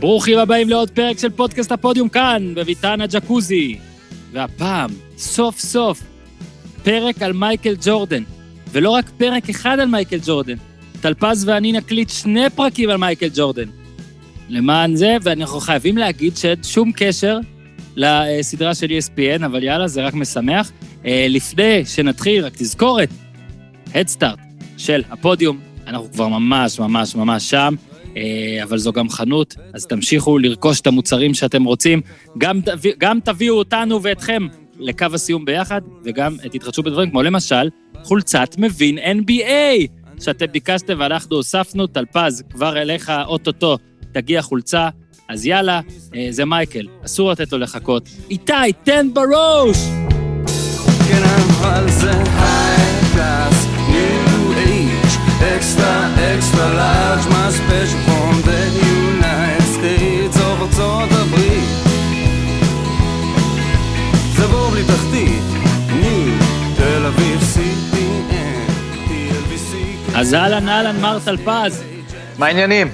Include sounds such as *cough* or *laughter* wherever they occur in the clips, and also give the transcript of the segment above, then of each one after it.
ברוכים הבאים לעוד פרק של פודקאסט הפודיום כאן, בביתן הג'קוזי. והפעם, סוף סוף, פרק על מייקל ג'ורדן. ולא רק פרק אחד על מייקל ג'ורדן, טלפז ואני נקליט שני פרקים על מייקל ג'ורדן. למען זה, ואנחנו חייבים להגיד שאין שום קשר לסדרה של ESPN, אבל יאללה, זה רק משמח. אה, לפני שנתחיל, רק תזכורת, הדסטארט של הפודיום, אנחנו כבר ממש ממש ממש שם. אה, אבל זו גם חנות, אז תמשיכו לרכוש את המוצרים שאתם רוצים. גם, גם תביאו אותנו ואתכם לקו הסיום ביחד, וגם תתחדשו בדברים כמו למשל חולצת מבין NBA, שאתם ביקשתם ואנחנו הוספנו, טלפז, כבר אליך אוטוטו תגיע חולצה, אז יאללה, אה, זה מייקל, אסור לתת לו לחכות. איתי, תן בראש! כן, extra, extra large, my אז אהלן אהלן מר טלפז. מה העניינים?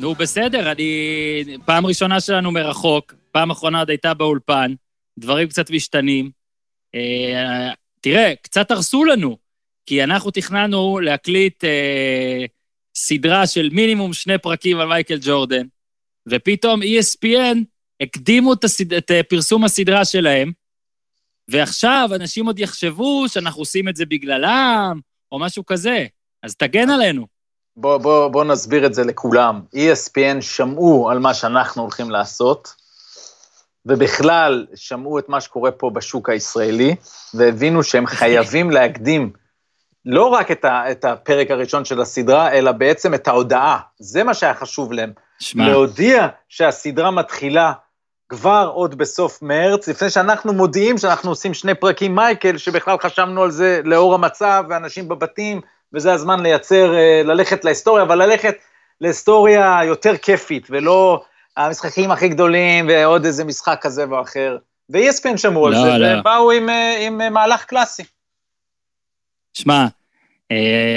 נו, בסדר, אני... פעם ראשונה שלנו מרחוק, פעם אחרונה עוד הייתה באולפן, דברים קצת משתנים. אה, תראה, קצת הרסו לנו, כי אנחנו תכננו להקליט אה, סדרה של מינימום שני פרקים על מייקל ג'ורדן, ופתאום ESPN הקדימו את, הסד... את אה, פרסום הסדרה שלהם, ועכשיו אנשים עוד יחשבו שאנחנו עושים את זה בגללם, או משהו כזה. אז תגן עלינו. בוא, בוא, בוא נסביר את זה לכולם. ESPN שמעו על מה שאנחנו הולכים לעשות, ובכלל שמעו את מה שקורה פה בשוק הישראלי, והבינו שהם חייבים *laughs* להקדים לא רק את, ה, את הפרק הראשון של הסדרה, אלא בעצם את ההודעה. זה מה שהיה חשוב להם. שמה. להודיע שהסדרה מתחילה כבר עוד בסוף מרץ, לפני שאנחנו מודיעים שאנחנו עושים שני פרקים מייקל, שבכלל חשבנו על זה לאור המצב, ואנשים בבתים, וזה הזמן לייצר, אה, ללכת להיסטוריה, אבל ללכת להיסטוריה יותר כיפית, ולא המשחקים הכי גדולים ועוד איזה משחק כזה ואחר. ו-ESPN שמעו לא, על זה, לא. ובאו עם, אה, עם אה, מהלך קלאסי. שמע,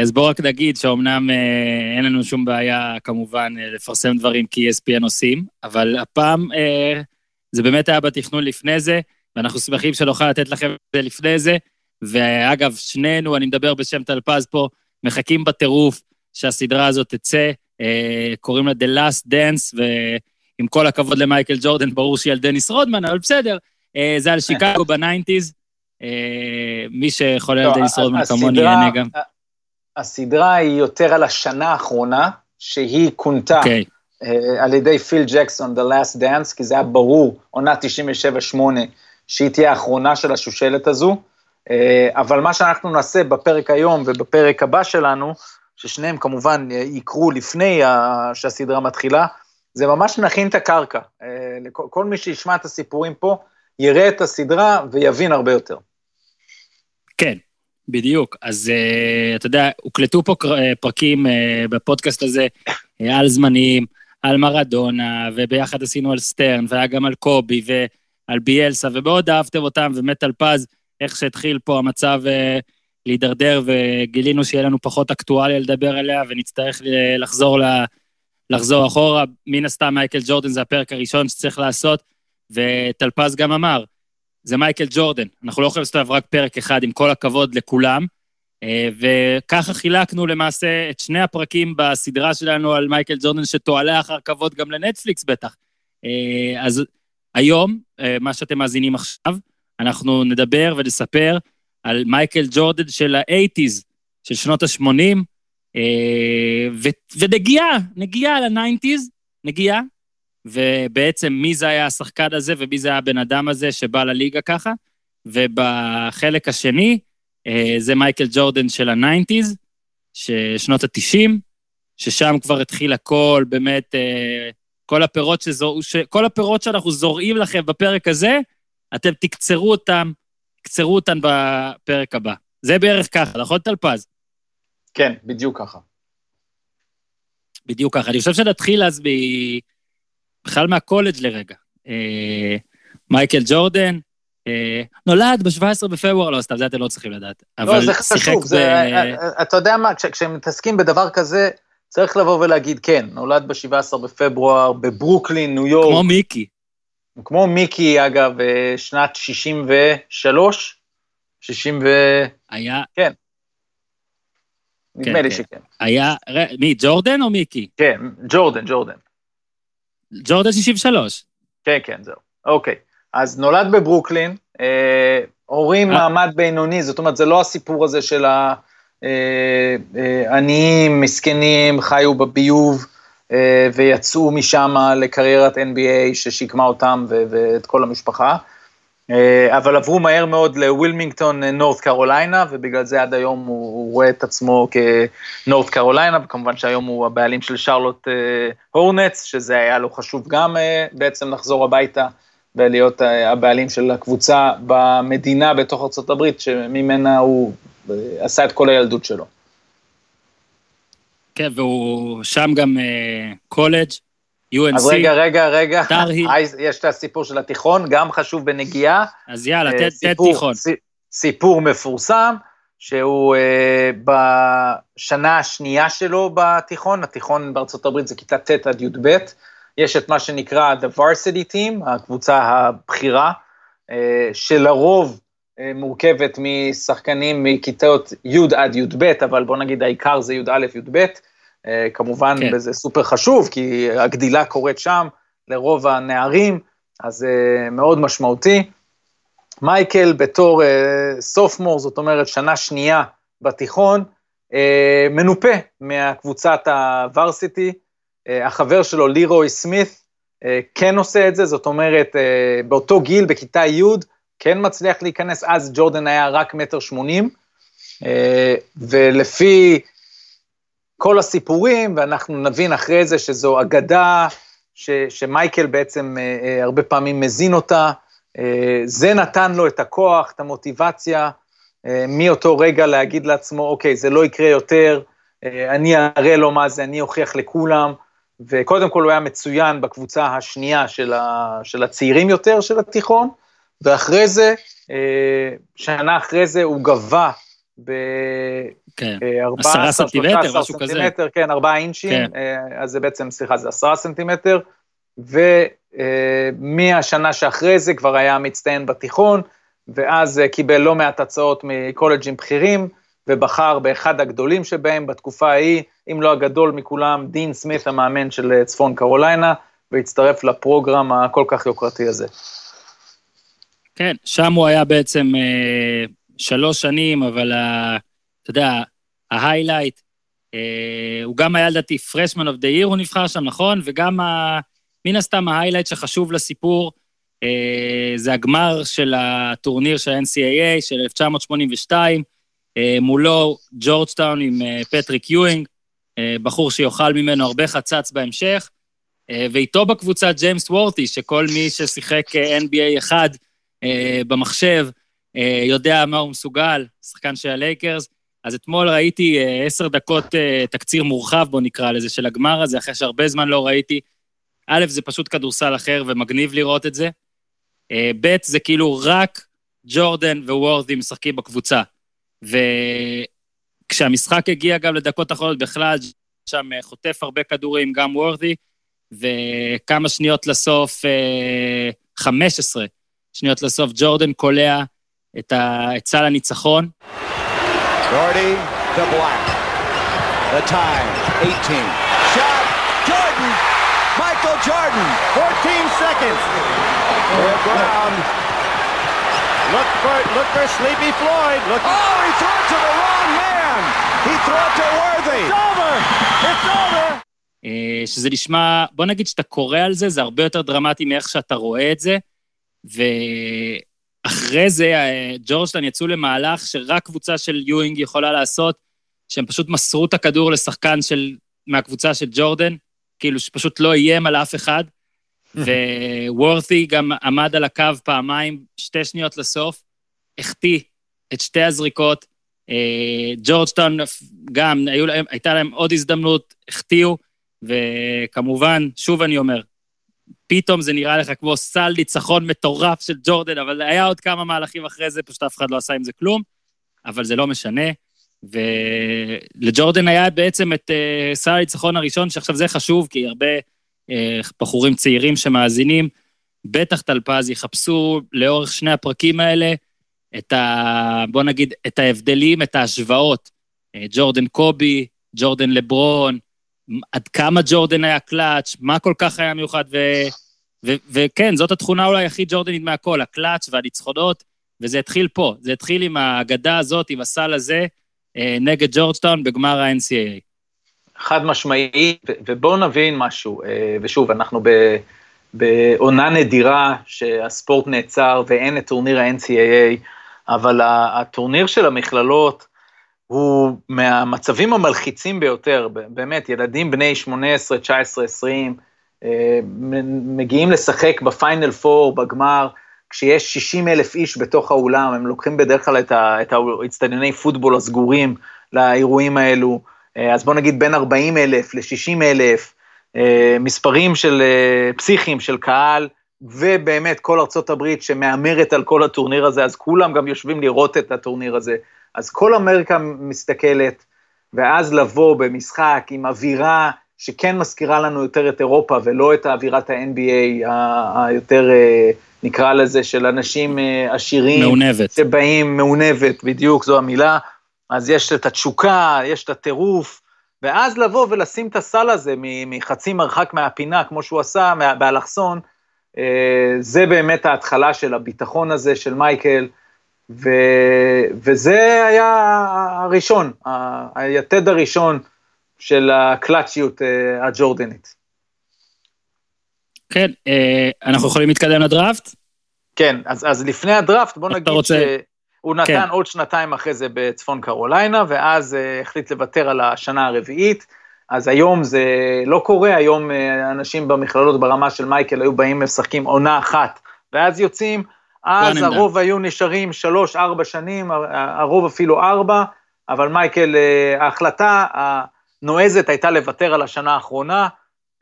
אז בואו רק נגיד שאומנם אין לנו שום בעיה כמובן לפרסם דברים כי ESPN עושים, אבל הפעם זה באמת היה בתכנון לפני זה, ואנחנו שמחים שנוכל לתת לכם את זה לפני זה. ואגב, שנינו, אני מדבר בשם טלפז פה, מחכים בטירוף שהסדרה הזאת תצא, אה, קוראים לה The Last Dance, ועם כל הכבוד למייקל ג'ורדן, ברור שהיא על דניס רודמן, אבל בסדר, אה, זה על שיקגו ב nineties. אה, מי שחולה על לא, דניס רודמן כמוני ייהנה גם. הסדרה היא יותר על השנה האחרונה, שהיא כונתה okay. אוקיי. על ידי פיל ג'קסון, The Last Dance, כי זה היה ברור, עונה 97-8, שהיא תהיה האחרונה של השושלת הזו. אה, אבל מה שאנחנו נעשה בפרק היום ובפרק הבא שלנו, ששניהם כמובן יקרו לפני שהסדרה מתחילה, זה ממש נכין את הקרקע. אה, כל מי שישמע את הסיפורים פה, יראה את הסדרה ויבין הרבה יותר. כן, בדיוק. אז uh, אתה יודע, הוקלטו פה פרקים בפודקאסט הזה על זמנים, על מרדונה, וביחד עשינו על סטרן, והיה גם על קובי ועל ביאלסה, ומאוד אהבתם אותם, ומטל פז. איך שהתחיל פה המצב אה, להידרדר, וגילינו שיהיה לנו פחות אקטואליה לדבר עליה, ונצטרך אה, לחזור, ל, לחזור אחורה. מן הסתם מייקל ג'ורדן זה הפרק הראשון שצריך לעשות, וטלפז גם אמר, זה מייקל ג'ורדן, אנחנו לא יכולים לעשות עליו רק פרק אחד, עם כל הכבוד לכולם. אה, וככה חילקנו למעשה את שני הפרקים בסדרה שלנו על מייקל ג'ורדן, שתועלה אחר כבוד גם לנטפליקס בטח. אז היום, מה שאתם מאזינים עכשיו, אנחנו נדבר ונספר על מייקל ג'ורדן של ה eighties, של שנות ה-80, אה, ונגיעה, נגיעה ל nineties, נגיעה, ובעצם מי זה היה השחקן הזה ומי זה היה הבן אדם הזה שבא לליגה ככה, ובחלק השני, אה, זה מייקל ג'ורדן של ה nineties, שנות ה-90, ששם כבר התחיל הכל, באמת, אה, כל הפירות, שזור, כל הפירות שאנחנו זורעים לכם בפרק הזה, אתם תקצרו אותם, תקצרו אותם בפרק הבא. זה בערך ככה, נכון, טלפז? כן, בדיוק ככה. בדיוק ככה. אני חושב שנתחיל אז ב... בכלל מהקולג' לרגע. אה, מייקל ג'ורדן, אה, נולד ב-17 בפברואר, לא, סתם, זה אתם לא צריכים לדעת. לא, זה חשוב, זה, ב... אתה יודע מה, כש, כשמתעסקים בדבר כזה, צריך לבוא ולהגיד, כן, נולד ב-17 בפברואר בברוקלין, ניו יורק. כמו מיקי. כמו מיקי, אגב, אה, שנת 63? 60 ו... היה... כן. נדמה כן, לי כן. שכן. היה... מי, ג'ורדן או מיקי? כן, ג'ורדן, ג'ורדן. ג'ורדן 63. כן, כן, זהו. אוקיי. אז נולד בברוקלין, אה, הורים אה. מעמד בינוני, זאת אומרת, זה לא הסיפור הזה של העניים, מסכנים, חיו בביוב אה, ויצאו משם לקריירת NBA ששיקמה אותם ואת כל המשפחה. אה, אבל עברו מהר מאוד לווילמינגטון, נורת קרוליינה, ובגלל זה עד היום הוא, הוא רואה את עצמו כנורת קרוליינה, וכמובן שהיום הוא הבעלים של שרלוט אה, הורנץ, שזה היה לו חשוב גם אה, בעצם לחזור הביתה ולהיות אה, הבעלים של הקבוצה במדינה בתוך ארה"ב, שממנה הוא אה, עשה את כל הילדות שלו. כן, והוא שם גם אה, קולג', UNC. אז רגע, רגע, רגע, יש את הסיפור של התיכון, גם חשוב בנגיעה. אז יאללה, אה, תן- תיכון. סי- סיפור מפורסם, שהוא אה, בשנה השנייה שלו בתיכון, התיכון בארצות הברית זה כיתה ט' עד י"ב, יש את מה שנקרא The Varsity Team, הקבוצה הבכירה, אה, שלרוב אה, מורכבת משחקנים מכיתות י' עד י"ב, אבל בוא נגיד העיקר זה י"א, י"ב, אה, כמובן כן. וזה סופר חשוב, כי הגדילה קורית שם לרוב הנערים, אז אה, מאוד משמעותי. מייקל בתור סופמור, זאת אומרת שנה שנייה בתיכון, אה, מנופה מהקבוצת הוורסיטי, אה, החבר שלו לירוי סמית אה, כן עושה את זה, זאת אומרת אה, באותו גיל, בכיתה י', כן מצליח להיכנס, אז ג'ורדן היה רק מטר שמונים, אה, ולפי כל הסיפורים, ואנחנו נבין אחרי זה שזו אגדה, ש, שמייקל בעצם אה, אה, הרבה פעמים מזין אותה, זה נתן לו את הכוח, את המוטיבציה, מאותו רגע להגיד לעצמו, אוקיי, זה לא יקרה יותר, אני אראה לו מה זה, אני אוכיח לכולם, וקודם כל הוא היה מצוין בקבוצה השנייה של, ה, של הצעירים יותר של התיכון, ואחרי זה, אה, שנה אחרי זה הוא גבה ב... כן. אה, עשרה 14, סנטימטר, 13 משהו כזה. סנטימטר, כן, ארבעה אינצ'ים, כן. אה, אז זה בעצם, סליחה, זה עשרה סנטימטר, ומהשנה שאחרי זה כבר היה מצטיין בתיכון, ואז קיבל לא מעט הצעות מקולג'ים בכירים, ובחר באחד הגדולים שבהם בתקופה ההיא, אם לא הגדול מכולם, דין סמית, המאמן של צפון קרוליינה, והצטרף ל program הכל כך יוקרתי הזה. כן, שם הוא היה בעצם אה, שלוש שנים, אבל ה, אתה יודע, ה highlight, אה, הוא גם היה לדעתי freshman of the year, הוא נבחר שם, נכון? וגם ה, מן הסתם ה highlight שחשוב לסיפור, אה, זה הגמר של הטורניר של ה-NCAA של 1982, אה, מולו ג'ורג'טאון עם אה, פטריק יואינג, אה, בחור שיאכל ממנו הרבה חצץ בהמשך, אה, ואיתו בקבוצה ג'יימס וורת'י, שכל מי ששיחק אה, NBA אחד במחשב אה, יודע מה הוא מסוגל, שחקן של הלייקרס. אז אתמול ראיתי אה, עשר דקות אה, תקציר מורחב, בוא נקרא לזה, של הגמר הזה, אחרי שהרבה זמן לא ראיתי. א', זה פשוט כדורסל אחר ומגניב לראות את זה. אה, ב', זה כאילו רק ג'ורדן וורדי משחקים בקבוצה. וכשהמשחק הגיע גם לדקות אחרונות בכלל, שם אה, חוטף הרבה כדורים, גם וורדי, וכמה שניות לסוף, אה, 15 שניות לסוף, ג'ורדן קולע את, ה, את סל הניצחון. Doherty to Black. The time, 18. Shot, Jordan! Michael Jordan, 14 seconds. Third round. Look for, look for Sleepy Floyd. Look. Oh, he threw it to the wrong man. He threw it to Worthy. It's over. It's over. אה, שזה נשמע, בוא נגיד שאתה קורא על זה, זה הרבה יותר דרמטי מאיך שאתה רואה את זה, ואחרי זה אה, ג'ורג'טן יצאו למהלך שרק קבוצה של יואינג יכולה לעשות, שהם פשוט מסרו את הכדור לשחקן של, מהקבוצה של ג'ורדן, כאילו שפשוט לא איים על אף אחד, *laughs* וורתי גם עמד על הקו פעמיים, שתי שניות לסוף, החטיא את שתי הזריקות, אה, ג'ורג'טאון גם, היו הייתה להם עוד הזדמנות, החטיאו, וכמובן, שוב אני אומר, פתאום זה נראה לך כמו סל ניצחון מטורף של ג'ורדן, אבל היה עוד כמה מהלכים אחרי זה, פשוט אף אחד לא עשה עם זה כלום, אבל זה לא משנה. ולג'ורדן היה בעצם את uh, סל הניצחון הראשון, שעכשיו זה חשוב, כי הרבה uh, בחורים צעירים שמאזינים, בטח טלפז יחפשו לאורך שני הפרקים האלה את ה... בוא נגיד, את ההבדלים, את ההשוואות. Uh, ג'ורדן קובי, ג'ורדן לברון, עד כמה ג'ורדן היה קלאץ', מה כל כך היה מיוחד, ו... ו- וכן, זאת התכונה אולי הכי ג'ורדנית מהכל, הקלאץ' והניצחונות, וזה התחיל פה, זה התחיל עם האגדה הזאת, עם הסל הזה, אה, נגד ג'ורג'טאון בגמר ה-NCAA. חד משמעי, ובואו נבין משהו, אה, ושוב, אנחנו בעונה נדירה שהספורט נעצר ואין את טורניר ה-NCAA, אבל הטורניר של המכללות הוא מהמצבים המלחיצים ביותר, באמת, ילדים בני 18, 19, 20, מגיעים לשחק בפיינל פור, בגמר, כשיש 60 אלף איש בתוך האולם, הם לוקחים בדרך כלל את האצטדיוני פוטבול הסגורים לאירועים האלו, אה, אז בוא נגיד בין 40 אלף ל-60 אלף, אה, מספרים של אה, פסיכיים של קהל, ובאמת כל ארצות הברית שמהמרת על כל הטורניר הזה, אז כולם גם יושבים לראות את הטורניר הזה. אז כל אמריקה מסתכלת, ואז לבוא במשחק עם אווירה שכן מזכירה לנו יותר את אירופה ולא את אווירת ה-NBA היותר, אה, נקרא לזה, של אנשים אה, עשירים. מעונבת. שבאים, מעונבת, בדיוק, זו המילה. אז יש את התשוקה, יש את הטירוף, ואז לבוא ולשים את הסל הזה מחצי מרחק מהפינה, כמו שהוא עשה באלכסון, אה, זה באמת ההתחלה של הביטחון הזה של מייקל, ו, וזה היה הראשון, היתד הראשון של הקלאצ'יות אה, הג'ורדנית. כן, אה, אנחנו יכולים להתקדם לדראפט? כן, אז, אז לפני הדראפט, בוא נגיד רוצה... שהוא נתן כן. עוד שנתיים אחרי זה בצפון קרוליינה, ואז uh, החליט לוותר על השנה הרביעית. אז היום זה לא קורה, היום uh, אנשים במכללות ברמה של מייקל היו באים ומשחקים עונה אחת, ואז יוצאים, אז הרוב היו נשארים שלוש, ארבע שנים, הרוב אפילו ארבע, אבל מייקל, uh, ההחלטה, נועזת הייתה לוותר על השנה האחרונה,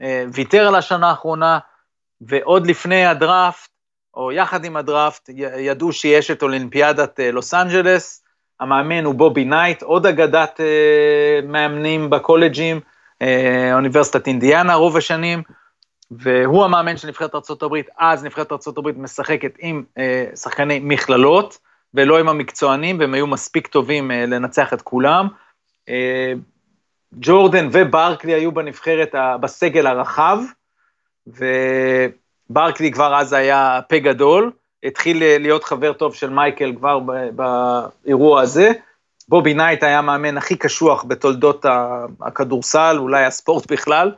אה, ויתר על השנה האחרונה, ועוד לפני הדראפט, או יחד עם הדראפט, ידעו שיש את אולימפיאדת אה, לוס אנג'לס, המאמן הוא בובי נייט, עוד אגדת אה, מאמנים בקולג'ים, אוניברסיטת אינדיאנה רוב השנים, והוא המאמן של נבחרת ארה"ב, אז נבחרת ארה"ב משחקת עם שחקני מכללות, ולא עם המקצוענים, והם היו מספיק טובים לנצח את כולם. ג'ורדן וברקלי היו בנבחרת, בסגל הרחב, וברקלי כבר אז היה פה גדול, התחיל להיות חבר טוב של מייקל כבר באירוע הזה. בובי נייט היה המאמן הכי קשוח בתולדות הכדורסל, אולי הספורט בכלל,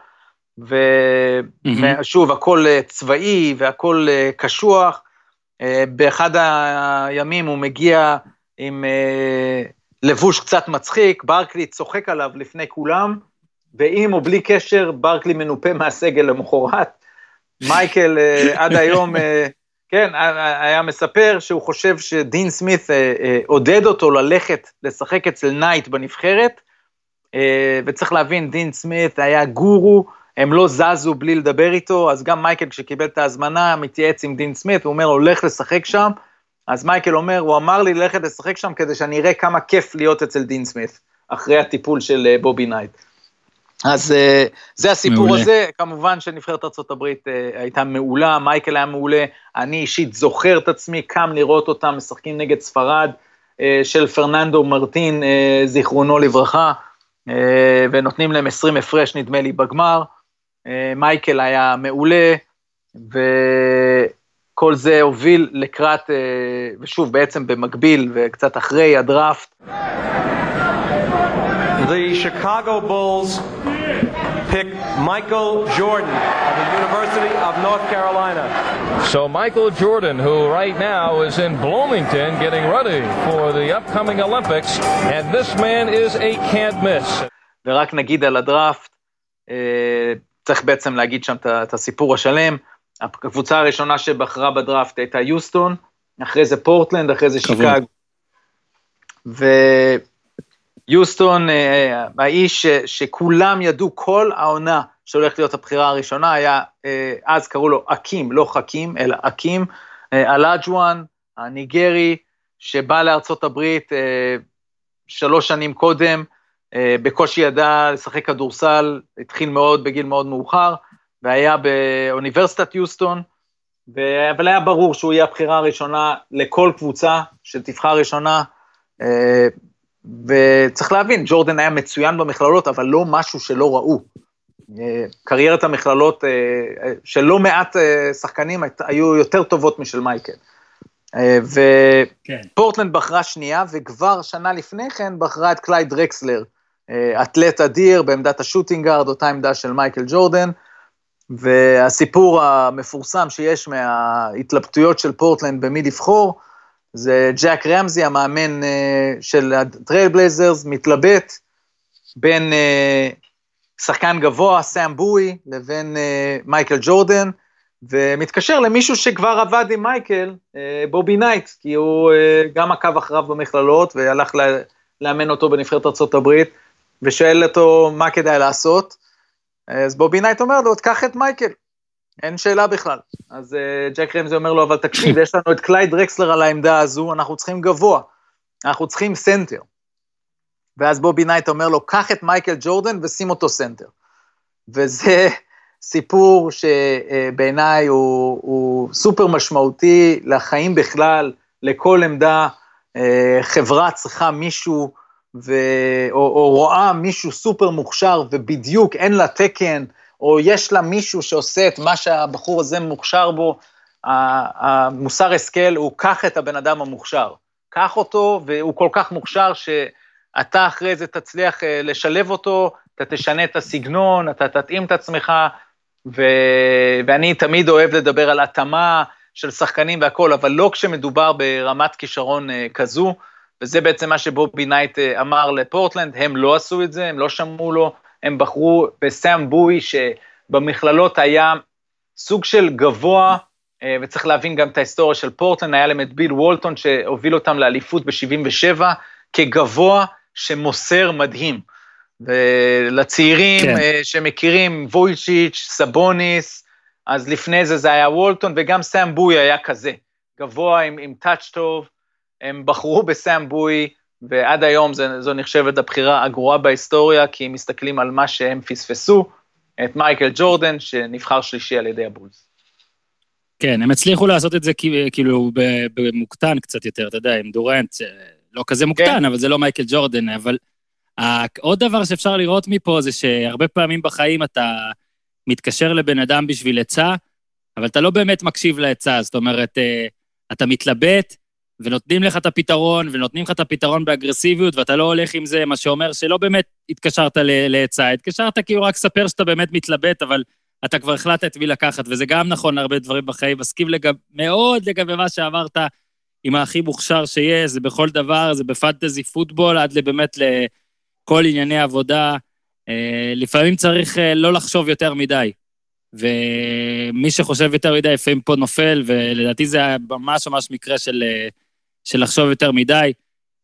ושוב, הכל צבאי והכל קשוח. באחד הימים הוא מגיע עם לבוש קצת מצחיק, ברקלי צוחק עליו לפני כולם, ועם או בלי קשר, ברקלי מנופה מהסגל למחרת. מייקל *laughs* עד היום, כן, היה מספר שהוא חושב שדין סמית עודד אותו ללכת לשחק אצל נייט בנבחרת, וצריך להבין, דין סמית היה גורו, הם לא זזו בלי לדבר איתו, אז גם מייקל כשקיבל את ההזמנה, מתייעץ עם דין סמית, הוא אומר, הולך לשחק שם, אז מייקל אומר, הוא אמר לי ללכת לשחק שם כדי שאני אראה כמה כיף להיות אצל דין סמית, אחרי הטיפול של אה, בובי נייט. אז אה, זה הסיפור מעולה. הזה, כמובן שנבחרת ארה"ב אה, הייתה מעולה, מייקל היה מעולה, אני אישית זוכר את עצמי, קם לראות אותם משחקים נגד ספרד, של פרננדו מרטין, זיכרונו לברכה, ונותנים להם 20 הפרש, נדמה לי, בגמר. מייקל היה מעולה, ו... כל זה הוביל לקראת, ושוב, בעצם במקביל וקצת אחרי הדראפט. The Chicago Bulls pick Michael Jordan of the University of North Carolina. So Michael Jordan, who right now is in Bloomington getting ready for the upcoming Olympics, and this man is a can't miss. ורק נגיד על הדראפט, צריך בעצם להגיד שם את הסיפור השלם. הקבוצה הראשונה שבחרה בדראפט הייתה יוסטון, אחרי זה פורטלנד, אחרי זה שיקאג. ויוסטון, אה, האיש שכולם ידעו כל העונה שהולך להיות הבחירה הראשונה, היה, אה, אז קראו לו אקים, לא חכים, אלא אקים, אה, אלאג'ואן, הניגרי, שבא לארצות הברית שלוש שנים קודם, אה, בקושי ידע לשחק כדורסל, התחיל מאוד בגיל מאוד מאוחר, והיה באוניברסיטת יוסטון, ו... אבל היה ברור שהוא יהיה הבחירה הראשונה לכל קבוצה שתבחר ראשונה, אה, וצריך להבין, ג'ורדן היה מצוין במכללות, אבל לא משהו שלא ראו. אה, קריירת המכללות של לא מעט שחקנים היו יותר טובות משל מייקל. ופורטלנד כן. בחרה שנייה, וכבר שנה לפני כן בחרה את קלייד דרקסלר, אתלט אדיר בעמדת ה shooting guard, אותה עמדה של מייקל ג'ורדן, והסיפור המפורסם שיש מההתלבטויות של פורטלנד במי לבחור, זה ג'ק רמזי, המאמן אה, של הטרייל בלייזרס, מתלבט בין אה, שחקן גבוה, סאם בואי, לבין אה, מייקל ג'ורדן, ומתקשר למישהו שכבר עבד עם מייקל, בובי נייט, כי הוא גם עקב אחריו במכללות והלך לאמן אותו בנבחרת ארה"ב, ושואל אותו מה כדאי לעשות. אז בובי נייט אומר לו, תקח את מייקל, אין שאלה בכלל. אז uh, ג'ק רמזי אומר לו, אבל תקשיב, *laughs* יש לנו את קלייד דרקסלר על העמדה הזו, אנחנו צריכים גבוה, אנחנו צריכים סנטר. ואז בובי נייט אומר לו, קח את מייקל ג'ורדן ושים אותו סנטר. וזה *laughs* סיפור שבעיניי הוא, הוא סופר משמעותי לחיים בכלל, לכל עמדה. אה, חברה צריכה מישהו ו... או, או רואה מישהו סופר מוכשר ובדיוק אין לה תקן, או יש לה מישהו שעושה את מה שהבחור הזה מוכשר בו, המוסר השכל הוא קח את הבן אדם המוכשר. קח אותו, והוא כל כך מוכשר שאתה אחרי זה תצליח אה, לשלב אותו, אתה תשנה את הסגנון, אתה תתאים את עצמך, ו... ואני תמיד אוהב לדבר על התאמה של שחקנים והכול, אבל לא כשמדובר ברמת כישרון אה, כזו. וזה בעצם מה שבובי נייט אה, אמר לפורטלנד, הם לא עשו את זה, הם לא שמעו לו, הם בחרו בסאם בוי, שבמכללות היה סוג של גבוה, אה, וצריך להבין גם את ההיסטוריה של פורטלנד, היה להם את ביל וולטון שהוביל אותם לאליפות ב-77, כגבוה שמוסר מדהים. ולצעירים כן. אה, שמכירים, וויצ'יץ', סבוניס, אז לפני זה זה היה וולטון, וגם סאם בוי היה כזה, גבוה עם, עם טאץ' טוב, הם בחרו בסאם בוי, ועד היום זה, זו נחשבת הבחירה הגרועה בהיסטוריה, כי הם מסתכלים על מה שהם פספסו, את מייקל ג'ורדן, שנבחר שלישי על ידי הבולס. כן, הם הצליחו לעשות את זה כאילו במוקטן קצת יותר, אתה יודע, עם דורנט, לא כזה מוקטן, כן. אבל זה לא מייקל ג'ורדן, אבל עוד דבר שאפשר לראות מפה זה שהרבה פעמים בחיים אתה מתקשר לבן אדם בשביל עצה, אבל אתה לא באמת מקשיב לעצה, זאת אומרת, אה, אתה מתלבט, ונותנים לך את הפתרון, ונותנים לך את הפתרון באגרסיביות, ואתה לא הולך עם זה, מה שאומר שלא באמת התקשרת לעצה, התקשרת כאילו רק ספר שאתה באמת מתלבט, אבל אתה כבר החלטת את מי לקחת, וזה גם נכון להרבה דברים בחיים. מסכים לגב, מאוד לגבי מה שאמרת, עם הכי מוכשר שיש, זה בכל דבר, זה בפנטזי פוטבול, עד באמת לכל ענייני עבודה. אה, לפעמים צריך אה, לא לחשוב יותר מדי. ומי שחושב יותר מדי, לפעמים פה נופל, ולדעתי זה ממש ממש מקרה של אה, של לחשוב יותר מדי.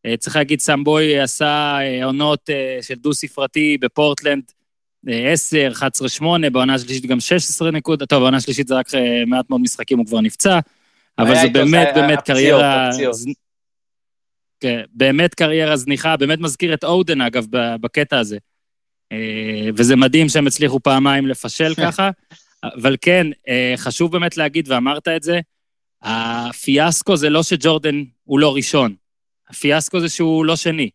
אה, צריך להגיד, סמבוי עשה אה, עונות אה, של דו-ספרתי בפורטלנד, 10, 11, 8, בעונה השלישית גם 16 נקודות, טוב, בעונה השלישית זה רק מעט מאוד משחקים, הוא כבר נפצע, אבל זה באמת, באמת קריירה... כן, באמת קריירה זניחה, באמת מזכיר את אודן, אגב, בקטע הזה. וזה מדהים שהם הצליחו פעמיים לפשל *laughs* ככה, אבל כן, חשוב באמת להגיד, ואמרת את זה, הפיאסקו זה לא שג'ורדן הוא לא ראשון, הפיאסקו זה שהוא לא שני.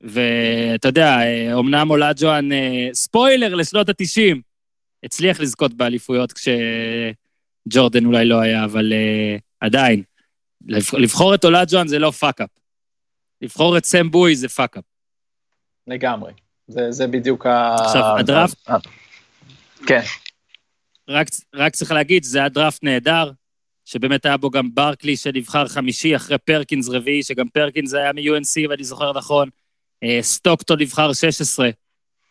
ואתה יודע, אמנם אולג'ואן, ספוילר לשנות ה-90, הצליח לזכות באליפויות כשג'ורדן אולי לא היה, אבל uh, עדיין. לבחור את אולג'ואן זה לא fuck-up. לבחור את סם בוי זה fuck-up. לגמרי. זה, זה בדיוק ה... עכשיו, הדראפט... כן. רק, רק צריך להגיד, זה היה דראפט נהדר, שבאמת היה בו גם ברקלי שנבחר חמישי אחרי פרקינס רביעי, שגם פרקינס היה מ-UNC, ואני זוכר נכון. אה, סטוקטון נבחר 16,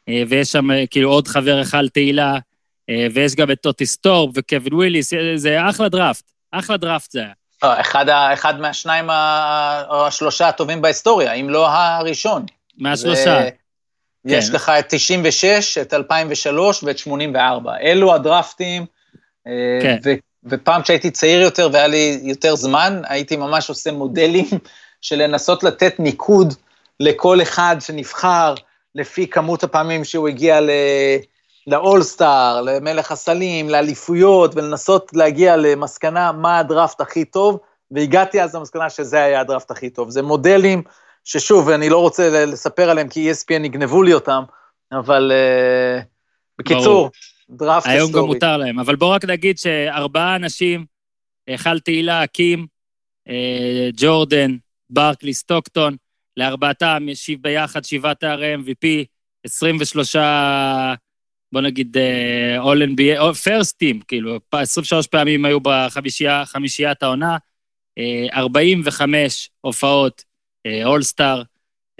אה, ויש שם אה, כאילו עוד חבר היכל תהילה, ויש גם את אוטיס תורפ וקווין וויליס, זה אחלה דראפט, אחלה דראפט זה היה. אחד, אחד מהשניים או השלושה הטובים בהיסטוריה, אם לא הראשון. מהשלושה. יש כן. לך את 96, את 2003 ואת 84. אלו הדרפטים. כן. ופעם כשהייתי צעיר יותר והיה לי יותר זמן, הייתי ממש עושה מודלים של לנסות לתת ניקוד לכל אחד שנבחר, לפי כמות הפעמים שהוא הגיע ל... לאולסטאר, למלך הסלים, לאליפויות, ולנסות להגיע למסקנה מה הדראפט הכי טוב, והגעתי אז למסקנה שזה היה הדראפט הכי טוב. זה מודלים ששוב, אני לא רוצה לספר עליהם כי ESPN יגנבו לי אותם, אבל uh, בקיצור, ברור. דראפט היסטורי. היום גם מותר להם, אבל בואו רק נגיד שארבעה אנשים, היכל תהילה, קים, אה, ג'ורדן, ברקלי, סטוקטון, לארבעתם ישיב ביחד שבעה תארי MVP, 23, בוא נגיד, uh, All NBA, First Team, כאילו, 23 פעמים היו בחמישייה, חמישיית העונה, uh, 45 הופעות אולסטאר, uh,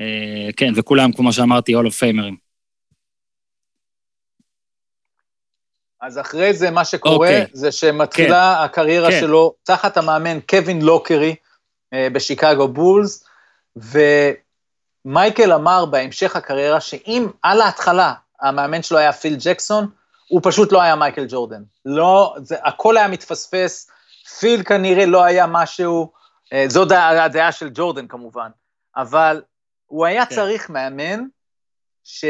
uh, כן, וכולם, כמו שאמרתי, All of Famers. אז אחרי זה, מה שקורה, okay. אוקיי. זה שמתחילה כן. הקריירה כן. שלו תחת המאמן קווין לוקרי אה, בשיקגו בולס, ומייקל אמר בהמשך הקריירה שאם על ההתחלה המאמן שלו היה פיל ג'קסון, הוא פשוט לא היה מייקל ג'ורדן. לא, זה, הכל היה מתפספס, פיל כנראה לא היה משהו, אה, זו הדעה של ג'ורדן כמובן, אבל הוא היה כן. צריך מאמן ש...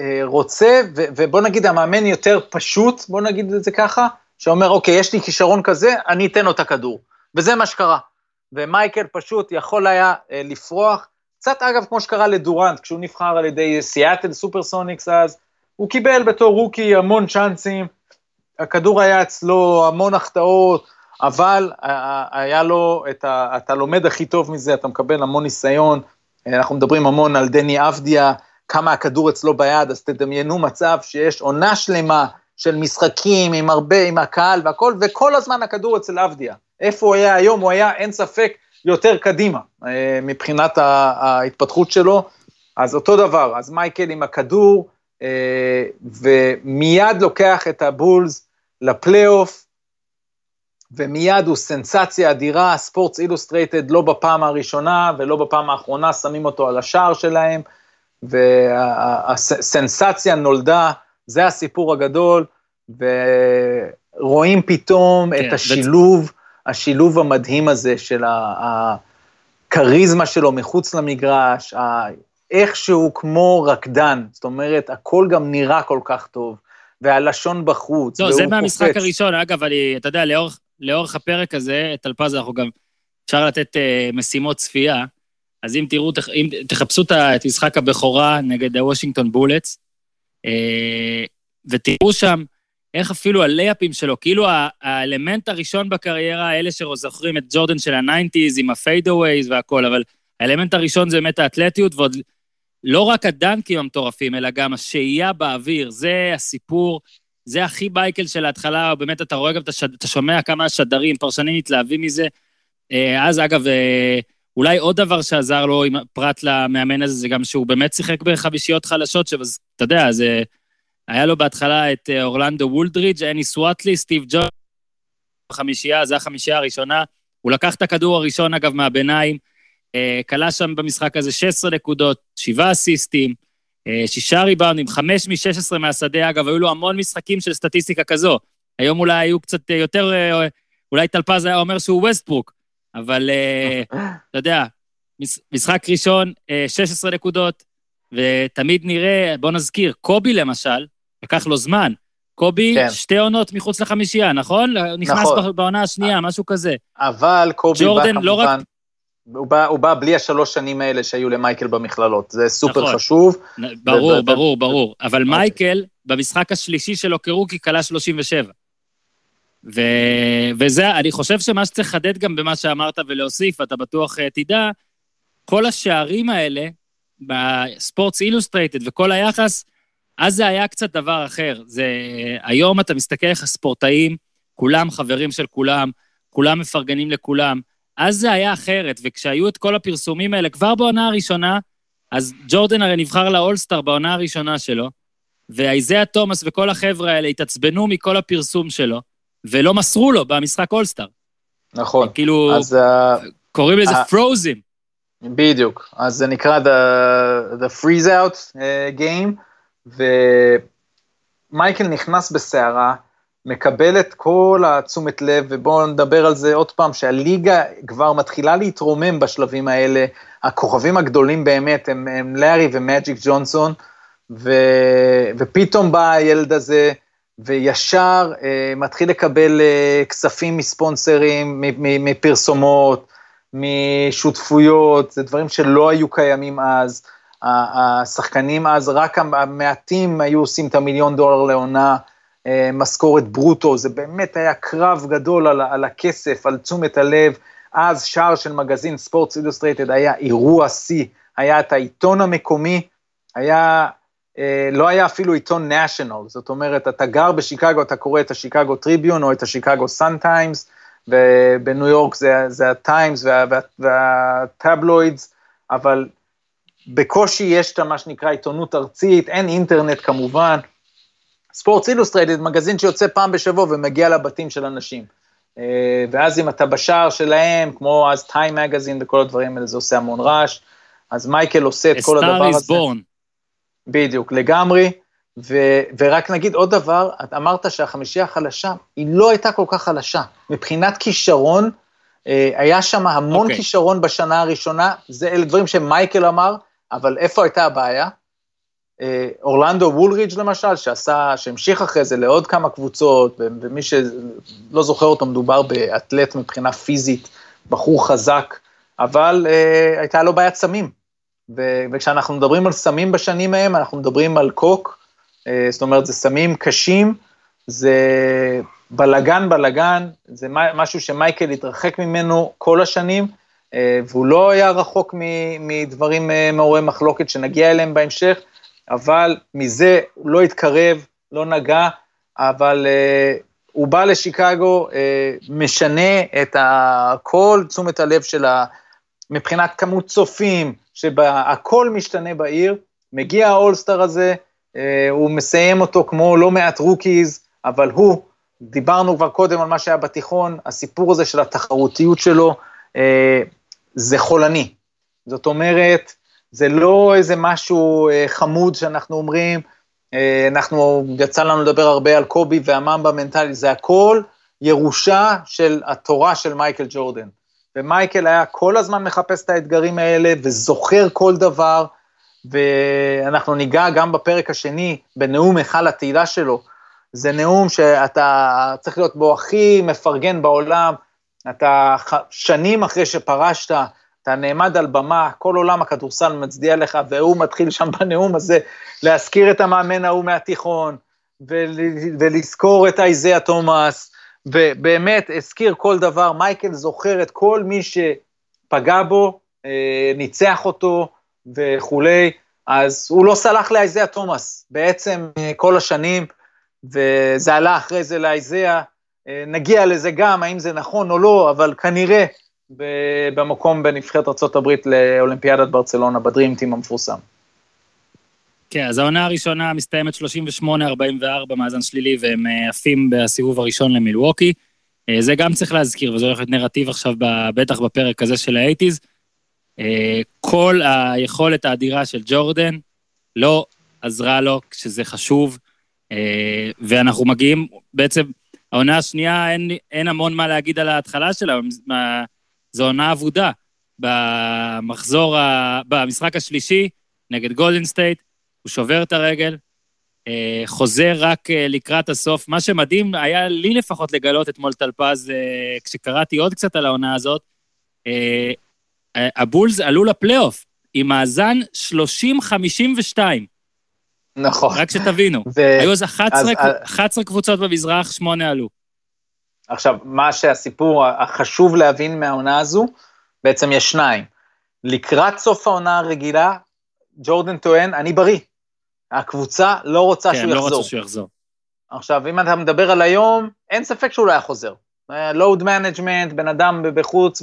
אה, רוצה, ובוא נגיד המאמן יותר פשוט, בוא נגיד את זה ככה, שאומר, אוקיי, יש לי כישרון כזה, אני אתן לו את הכדור. וזה מה שקרה. ומייקל פשוט יכול היה אה, לפרוח, קצת אגב כמו שקרה לדורנט, כשהוא נבחר על ידי סיאטל סופרסוניקס אז, הוא קיבל בתור רוקי המון צ'אנסים, הכדור היה אצלו המון החטאות, אבל אה, היה לו את ה... אתה לומד הכי טוב מזה, אתה מקבל המון ניסיון, אנחנו מדברים המון על דני אבדיה, כמה הכדור אצלו ביד, אז תדמיינו מצב שיש עונה שלמה של משחקים עם הרבה, עם הקהל והכל, וכל הזמן הכדור אצל עבדיה. איפה הוא היה היום? הוא היה, אין ספק, יותר קדימה אה, מבחינת ההתפתחות שלו. אז אותו דבר, אז מייקל עם הכדור, אה, ומיד לוקח את הבולס לפלייאוף, ומיד הוא סנסציה אדירה, ספורטס אילוסטרייטד לא בפעם הראשונה ולא בפעם האחרונה שמים אותו על השער שלהם, והסנסציה נולדה, זה הסיפור הגדול, ורואים פתאום כן, את השילוב, בצ... השילוב המדהים הזה של הכריזמה שלו מחוץ למגרש, איך שהוא כמו רקדן, זאת אומרת, הכל גם נראה כל כך טוב, והלשון בחוץ, לא, זה מהמשחק קופץ. הראשון, אגב, אני, אתה יודע, לאורך, לאורך הפרק הזה, את אלפז אנחנו גם, אפשר לתת uh, משימות צפייה, אז אם תראו, אם תחפשו את משחק הבכורה נגד הוושינגטון בולטס, אה, ותראו שם איך אפילו הלייפים שלו, כאילו האלמנט הראשון בקריירה, אלה שזוכרים את ג'ורדן של הניינטיז עם ה fadeaways והכל, אבל האלמנט הראשון זה באמת האתלטיות, ועוד לא רק הדנקים המטורפים, אלא גם השהייה באוויר, זה הסיפור, זה הכי מייקל של ההתחלה, באמת אתה רואה גם, אתה שומע כמה שדרים, פרשנים מתלהבים מזה. אה, אז אגב, אה, אולי עוד דבר שעזר לו, פרט למאמן הזה, זה גם שהוא באמת שיחק בחמישיות חלשות, שאז, אתה יודע, זה... היה לו בהתחלה את אה, אורלנדו וולדריץ', אני סואטלי, סטיב ג'ון, בחמישייה, זו החמישייה הראשונה. הוא לקח את הכדור הראשון, אגב, מהביניים, כלה אה, שם במשחק הזה 16 נקודות, 7 אסיסטים, 6 אה, ריבאונדים, 5 מ-16 מהשדה, אגב, היו לו המון משחקים של סטטיסטיקה כזו. היום אולי היו קצת יותר, אולי טלפז היה אומר שהוא ווסטברוק, אבל אה, אתה יודע, משחק ראשון, 16 אה, נקודות, ותמיד נראה, בוא נזכיר, קובי למשל, לקח לו זמן. קובי, כן. שתי עונות מחוץ לחמישייה, נכון? נכנס נכון. בעונה השנייה, משהו כזה. אבל קובי בא כמובן... לא רק... הוא בא, הוא בא בלי השלוש שנים האלה שהיו למייקל במכללות, זה סופר נכון. חשוב. ברור, ו- ברור, ברור. אבל אוקיי. מייקל, במשחק השלישי שלו כרוקי, כלה 37. ו... וזה, אני חושב שמה שצריך לחדד גם במה שאמרת ולהוסיף, אתה בטוח uh, תדע, כל השערים האלה, בספורטס אילוסטרייטד וכל היחס, אז זה היה קצת דבר אחר. זה, היום אתה מסתכל איך הספורטאים, כולם חברים של כולם, כולם מפרגנים לכולם. אז זה היה אחרת, וכשהיו את כל הפרסומים האלה, כבר בעונה הראשונה, אז ג'ורדן הרי נבחר לאולסטאר בעונה הראשונה שלו, ואיזאה תומאס וכל החבר'ה האלה התעצבנו מכל הפרסום שלו, ולא מסרו לו במשחק אולסטאר. נכון. כאילו, אז, uh, קוראים לזה uh, פרוזים. בדיוק, אז זה נקרא the, the freeze out uh, game, ומייקל נכנס בסערה, מקבל את כל התשומת לב, ובואו נדבר על זה עוד פעם, שהליגה כבר מתחילה להתרומם בשלבים האלה. הכוכבים הגדולים באמת הם, הם לארי ומג'יק ג'ונסון, ו, ופתאום בא הילד הזה, וישר אה, מתחיל לקבל אה, כספים מספונסרים, מפרסומות, משותפויות, זה דברים שלא היו קיימים אז. השחקנים אז, רק המעטים היו עושים את המיליון דולר לעונה, אה, משכורת ברוטו, זה באמת היה קרב גדול על, על הכסף, על תשומת הלב. אז שער של מגזין ספורטס אילוסטרייטד היה אירוע שיא, היה את העיתון המקומי, היה, לא היה אפילו עיתון נשיונל, זאת אומרת, אתה גר בשיקגו, אתה קורא את השיקגו טריביון או את השיקגו סאן טיימס, ובניו יורק זה, זה הטיימס וה, וה, וה tabloids, אבל בקושי יש את מה שנקרא עיתונות ארצית, אין אינטרנט כמובן. ספורטס אילוסטרייטד, מגזין שיוצא פעם בשבוע ומגיע לבתים של אנשים. אה, ואז אם אתה בשער שלהם, כמו אז טיים מגזין וכל הדברים האלה, זה עושה המון רעש. אז מייקל עושה את כל הדבר הזה. Star is born. בדיוק, לגמרי. ו- ורק נגיד עוד דבר, את אמרת שהחמישייה החלשה, היא לא הייתה כל כך חלשה. מבחינת כישרון, אה, היה שם המון okay. אוקיי. כישרון בשנה הראשונה, זה אלה דברים שמייקל אמר, אבל איפה הייתה הבעיה? אה, אורלנדו וולרידג' למשל, שעשה, שהמשיך אחרי זה לעוד כמה קבוצות, ומי שלא זוכר אותו, מדובר באתלט מבחינה פיזית, בחור חזק, אבל אה, הייתה לו בעיית סמים. וכשאנחנו מדברים על סמים בשנים ההם, אנחנו מדברים על קוק, אה, זאת אומרת, זה סמים קשים, זה בלגן בלגן, זה משהו שמייקל התרחק ממנו כל השנים, אה, והוא לא היה רחוק מדברים אה, מעוררי מחלוקת שנגיע אליהם בהמשך, אבל מזה הוא לא התקרב, לא נגע, אבל הוא בא לשיקגו, משנה את כל תשומת הלב שלה, מבחינת כמות צופים, שהכל משתנה בעיר, מגיע האולסטאר הזה, uh, הוא מסיים אותו כמו לא מעט rookies, אבל הוא, דיברנו כבר קודם על מה שהיה בתיכון, הסיפור הזה של התחרותיות שלו, uh, זה חולני. זאת אומרת, זה לא איזה משהו אה, חמוד שאנחנו אומרים, אה, אנחנו, יצא לנו לדבר הרבה על קובי והממבה מנטלי, זה הכל ירושה של התורה של מייקל ג'ורדן. ומייקל היה כל הזמן מחפש את האתגרים האלה וזוכר כל דבר, ואנחנו ניגע גם בפרק השני, בנאום היכל התהילה שלו. זה נאום שאתה צריך להיות בו הכי מפרגן בעולם, אתה שנים אחרי שפרשת, אתה נעמד על במה, כל עולם הכדורסל מצדיע לך, והוא מתחיל שם *laughs* בנאום הזה להזכיר את המאמן ההוא מהתיכון, ולזכור את אייזיה תומאס, ובאמת הזכיר כל דבר, מייקל זוכר את כל מי שפגע בו, אה, ניצח אותו וכולי, אז הוא לא סלח לאייזיה תומאס, בעצם אה, כל השנים, וזה עלה אחרי זה לאייזיה, אה, נגיע לזה גם, האם זה נכון או לא, אבל כנראה במקום בנבחרת ארה"ב לאולימפיאדת ברצלונה, בדרימטים המפורסם. כן, אז העונה הראשונה מסתיימת 38-44 מאזן שלילי, והם אה, עפים בסיבוב הראשון למילווקי. אה, זה גם צריך להזכיר, וזה הולך להיות נרטיב עכשיו, בטח בפרק הזה של האייטיז. אה, כל היכולת האדירה של ג'ורדן לא עזרה לו כשזה חשוב, ואנחנו מגיעים, בעצם, העונה השנייה, אין, אין המון מה להגיד על ההתחלה שלה, זו עונה אבודה. במחזור, ה... במשחק השלישי נגד גולדן סטייט, הוא שובר את הרגל, אה, חוזר רק אה, לקראת הסוף. מה שמדהים היה לי לפחות לגלות אתמול לפז, אה, כשקראתי עוד קצת על העונה הזאת, הבולס עלו לפלייאוף עם מאזן 30-52. נכון. רק שתבינו, ו... היו אז 11, אז, 11 קבוצות במזרח, שמונה עלו. עכשיו, מה שהסיפור החשוב להבין מהעונה הזו, בעצם יש שניים. לקראת סוף העונה הרגילה, ג'ורדן טוען, אני בריא. הקבוצה לא רוצה כן, שהוא לא יחזור. כן, לא רוצה שהוא יחזור. עכשיו, אם אתה מדבר על היום, אין ספק שהוא לא היה חוזר. load management, בן אדם בחוץ,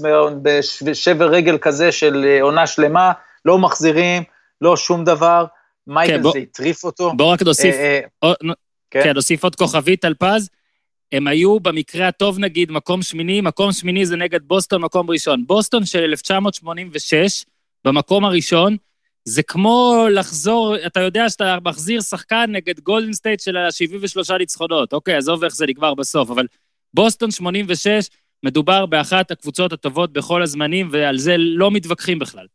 בשבר רגל כזה של אה, עונה שלמה, לא מחזירים, לא שום דבר. מייקל כן, בוא, זה הטריף אותו. בוא רק נוסיף, אה, אה, כן? כן, נוסיף עוד כוכבית על פז. הם היו במקרה הטוב נגיד מקום שמיני, מקום שמיני זה נגד בוסטון מקום ראשון. בוסטון של 1986, במקום הראשון, זה כמו לחזור, אתה יודע שאתה מחזיר שחקן נגד גולדן סטייט של ה-73 ניצחונות. אוקיי, עזוב איך זה נגמר בסוף, אבל בוסטון 86, מדובר באחת הקבוצות הטובות בכל הזמנים, ועל זה לא מתווכחים בכלל.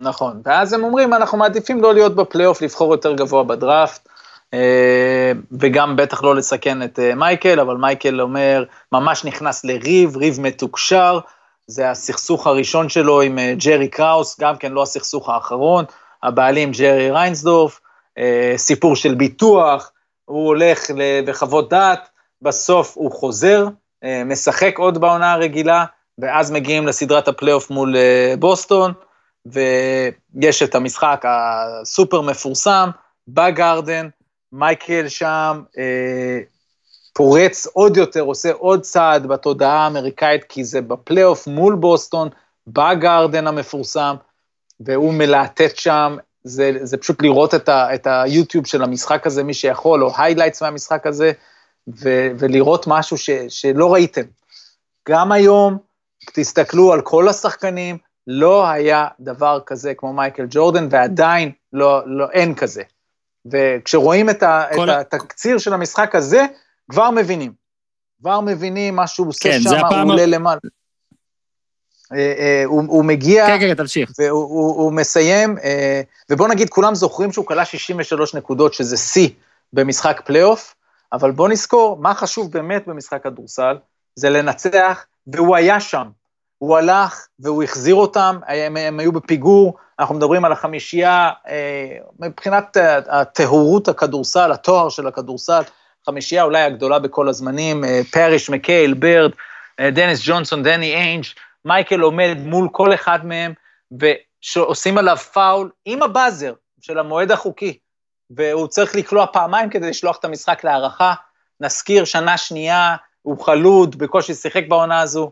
נכון, ואז הם אומרים, אנחנו מעדיפים לא להיות בפלייאוף, לבחור יותר גבוה בדראפט, אה, וגם בטח לא לסכן את אה, מייקל, אבל מייקל אומר, ממש נכנס לריב, ריב מתוקשר, זה הסכסוך הראשון שלו עם אה, ג'רי קראוס, גם כן לא הסכסוך האחרון, הבעלים ג'רי ריינסדורף, סיפור של ביטוח, הוא הולך לחוות דעת, בסוף הוא חוזר, משחק עוד בעונה הרגילה, ואז מגיעים לסדרת הפלייאוף מול בוסטון, ויש את המשחק הסופר מפורסם בגרדן, מייקל שם אה, פורץ עוד יותר, עושה עוד צעד בתודעה האמריקאית, כי זה בפלייאוף מול בוסטון, בגרדן המפורסם, והוא מלהטט שם, זה, זה פשוט לראות את, ה, את היוטיוב של המשחק הזה, מי שיכול, או highlights מהמשחק הזה, ו, ולראות משהו ש, שלא ראיתם. גם היום, תסתכלו על כל השחקנים, לא היה דבר כזה כמו מייקל ג'ורדן, ועדיין לא, לא, אין כזה. וכשרואים את, ה, כל... את התקציר של המשחק הזה, כבר מבינים. כבר מבינים מה שהוא עושה כן, שם, הוא. עולה למעלה. Uh, uh, הוא, הוא מגיע, כן, כן, תמשיך. והוא הוא, הוא מסיים, uh, ובוא נגיד, כולם זוכרים שהוא כלה 63 נקודות, שזה שיא במשחק פלייאוף, אבל בוא נזכור, מה חשוב באמת במשחק כדורסל, זה לנצח, והוא היה שם. הוא הלך והוא החזיר אותם, הם, הם היו בפיגור, אנחנו מדברים על החמישייה, אה, מבחינת הטהורות הכדורסל, התואר של הכדורסל, חמישייה אולי הגדולה בכל הזמנים, אה, פאריש, מקהייל, בירד, אה, דניס ג'ונסון, דני איינג', מייקל עומד מול כל אחד מהם, ועושים עליו פאול עם ה buzzer של המועד החוקי, והוא צריך לקלוע פעמיים כדי לשלוח את המשחק להארכה. נזכיר, שנה שנייה, הוא חלוד, בקושי שיחק בעונה הזו.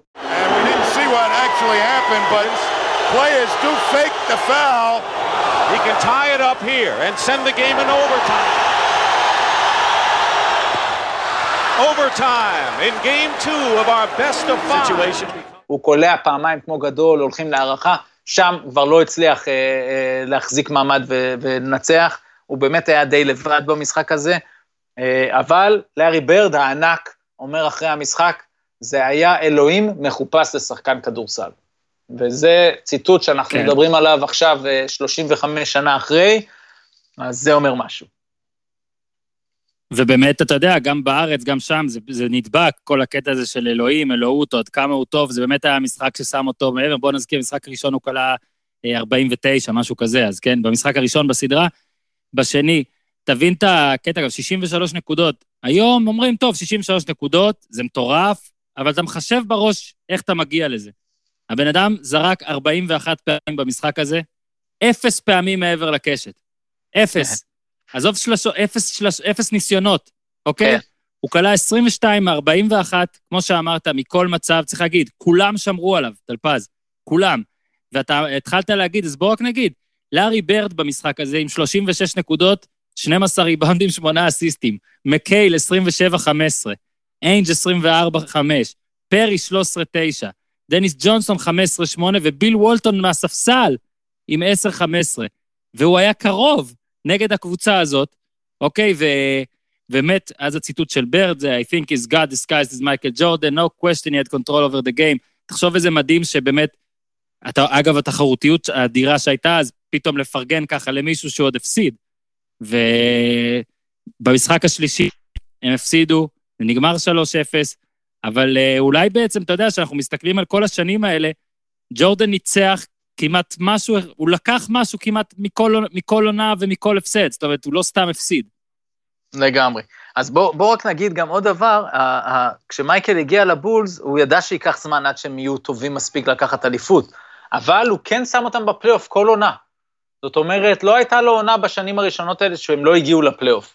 foul. He can tie it up here and send the game in overtime. Overtime in game two of our best of five. Situation. הוא קולע פעמיים כמו גדול, הולכים להערכה, שם כבר לא הצליח אה, אה, להחזיק מעמד ולנצח, הוא באמת היה די לבד במשחק הזה, אה, אבל לארי ברד הענק אומר אחרי המשחק, זה היה אלוהים מחופש לשחקן כדורסל. וזה ציטוט שאנחנו כן. מדברים עליו עכשיו 35 אה, שנה אחרי, אז זה אומר משהו. ובאמת, אתה יודע, גם בארץ, גם שם, זה, זה נדבק, כל הקטע הזה של אלוהים, אלוהות, עד כמה הוא טוב, זה באמת היה משחק ששם אותו מעבר. בואו נזכיר, משחק ראשון הוא כלה 49, אה, משהו כזה, אז כן, במשחק הראשון בסדרה. בשני, תבין את הקטע, 63 נקודות. היום אומרים, טוב, 63 נקודות, זה מטורף, אבל אתה מחשב בראש איך אתה מגיע לזה. הבן אדם זרק 41 פעמים במשחק הזה, אפס פעמים מעבר לקשת. אפס. עזוב שלוש, אפס, שלוש, אפס ניסיונות, אוקיי? כן. הוא כלה 22 מ-41, כמו שאמרת, מכל מצב, צריך להגיד, כולם שמרו עליו, טלפז, כולם. ואתה התחלת להגיד, אז בוא רק נגיד, לארי ברד במשחק הזה עם 36 נקודות, 12 ריבאונדים, 8 אסיסטים, מקייל 27-15, איינג' 24-5, פרי 13-9, דניס ג'ונסון 15-8 וביל וולטון מהספסל עם 10-15. והוא היה קרוב נגד הקבוצה הזאת, אוקיי? ובאמת, אז הציטוט של ברד זה, I think is God disguised as Michael Jordan, no question he had control over the game. תחשוב איזה מדהים שבאמת, אתה, אגב, התחרותיות האדירה שהייתה, אז פתאום לפרגן ככה למישהו שעוד הפסיד. ובמשחק השלישי הם הפסידו, זה נגמר 3-0, אבל אה, אולי בעצם, אתה יודע, שאנחנו מסתכלים על כל השנים האלה, ג'ורדן ניצח כמעט משהו, הוא לקח משהו כמעט מכל, מכל עונה ומכל הפסד, זאת אומרת, הוא לא סתם הפסיד. לגמרי. אז בואו בוא רק נגיד גם עוד דבר, כשמייקל הגיע לבולס, הוא ידע שייקח זמן עד שהם יהיו טובים מספיק לקחת אליפות, אבל הוא כן שם אותם בפלייאוף כל עונה. זאת אומרת, לא הייתה לו עונה בשנים הראשונות האלה שהם לא הגיעו לפלייאוף.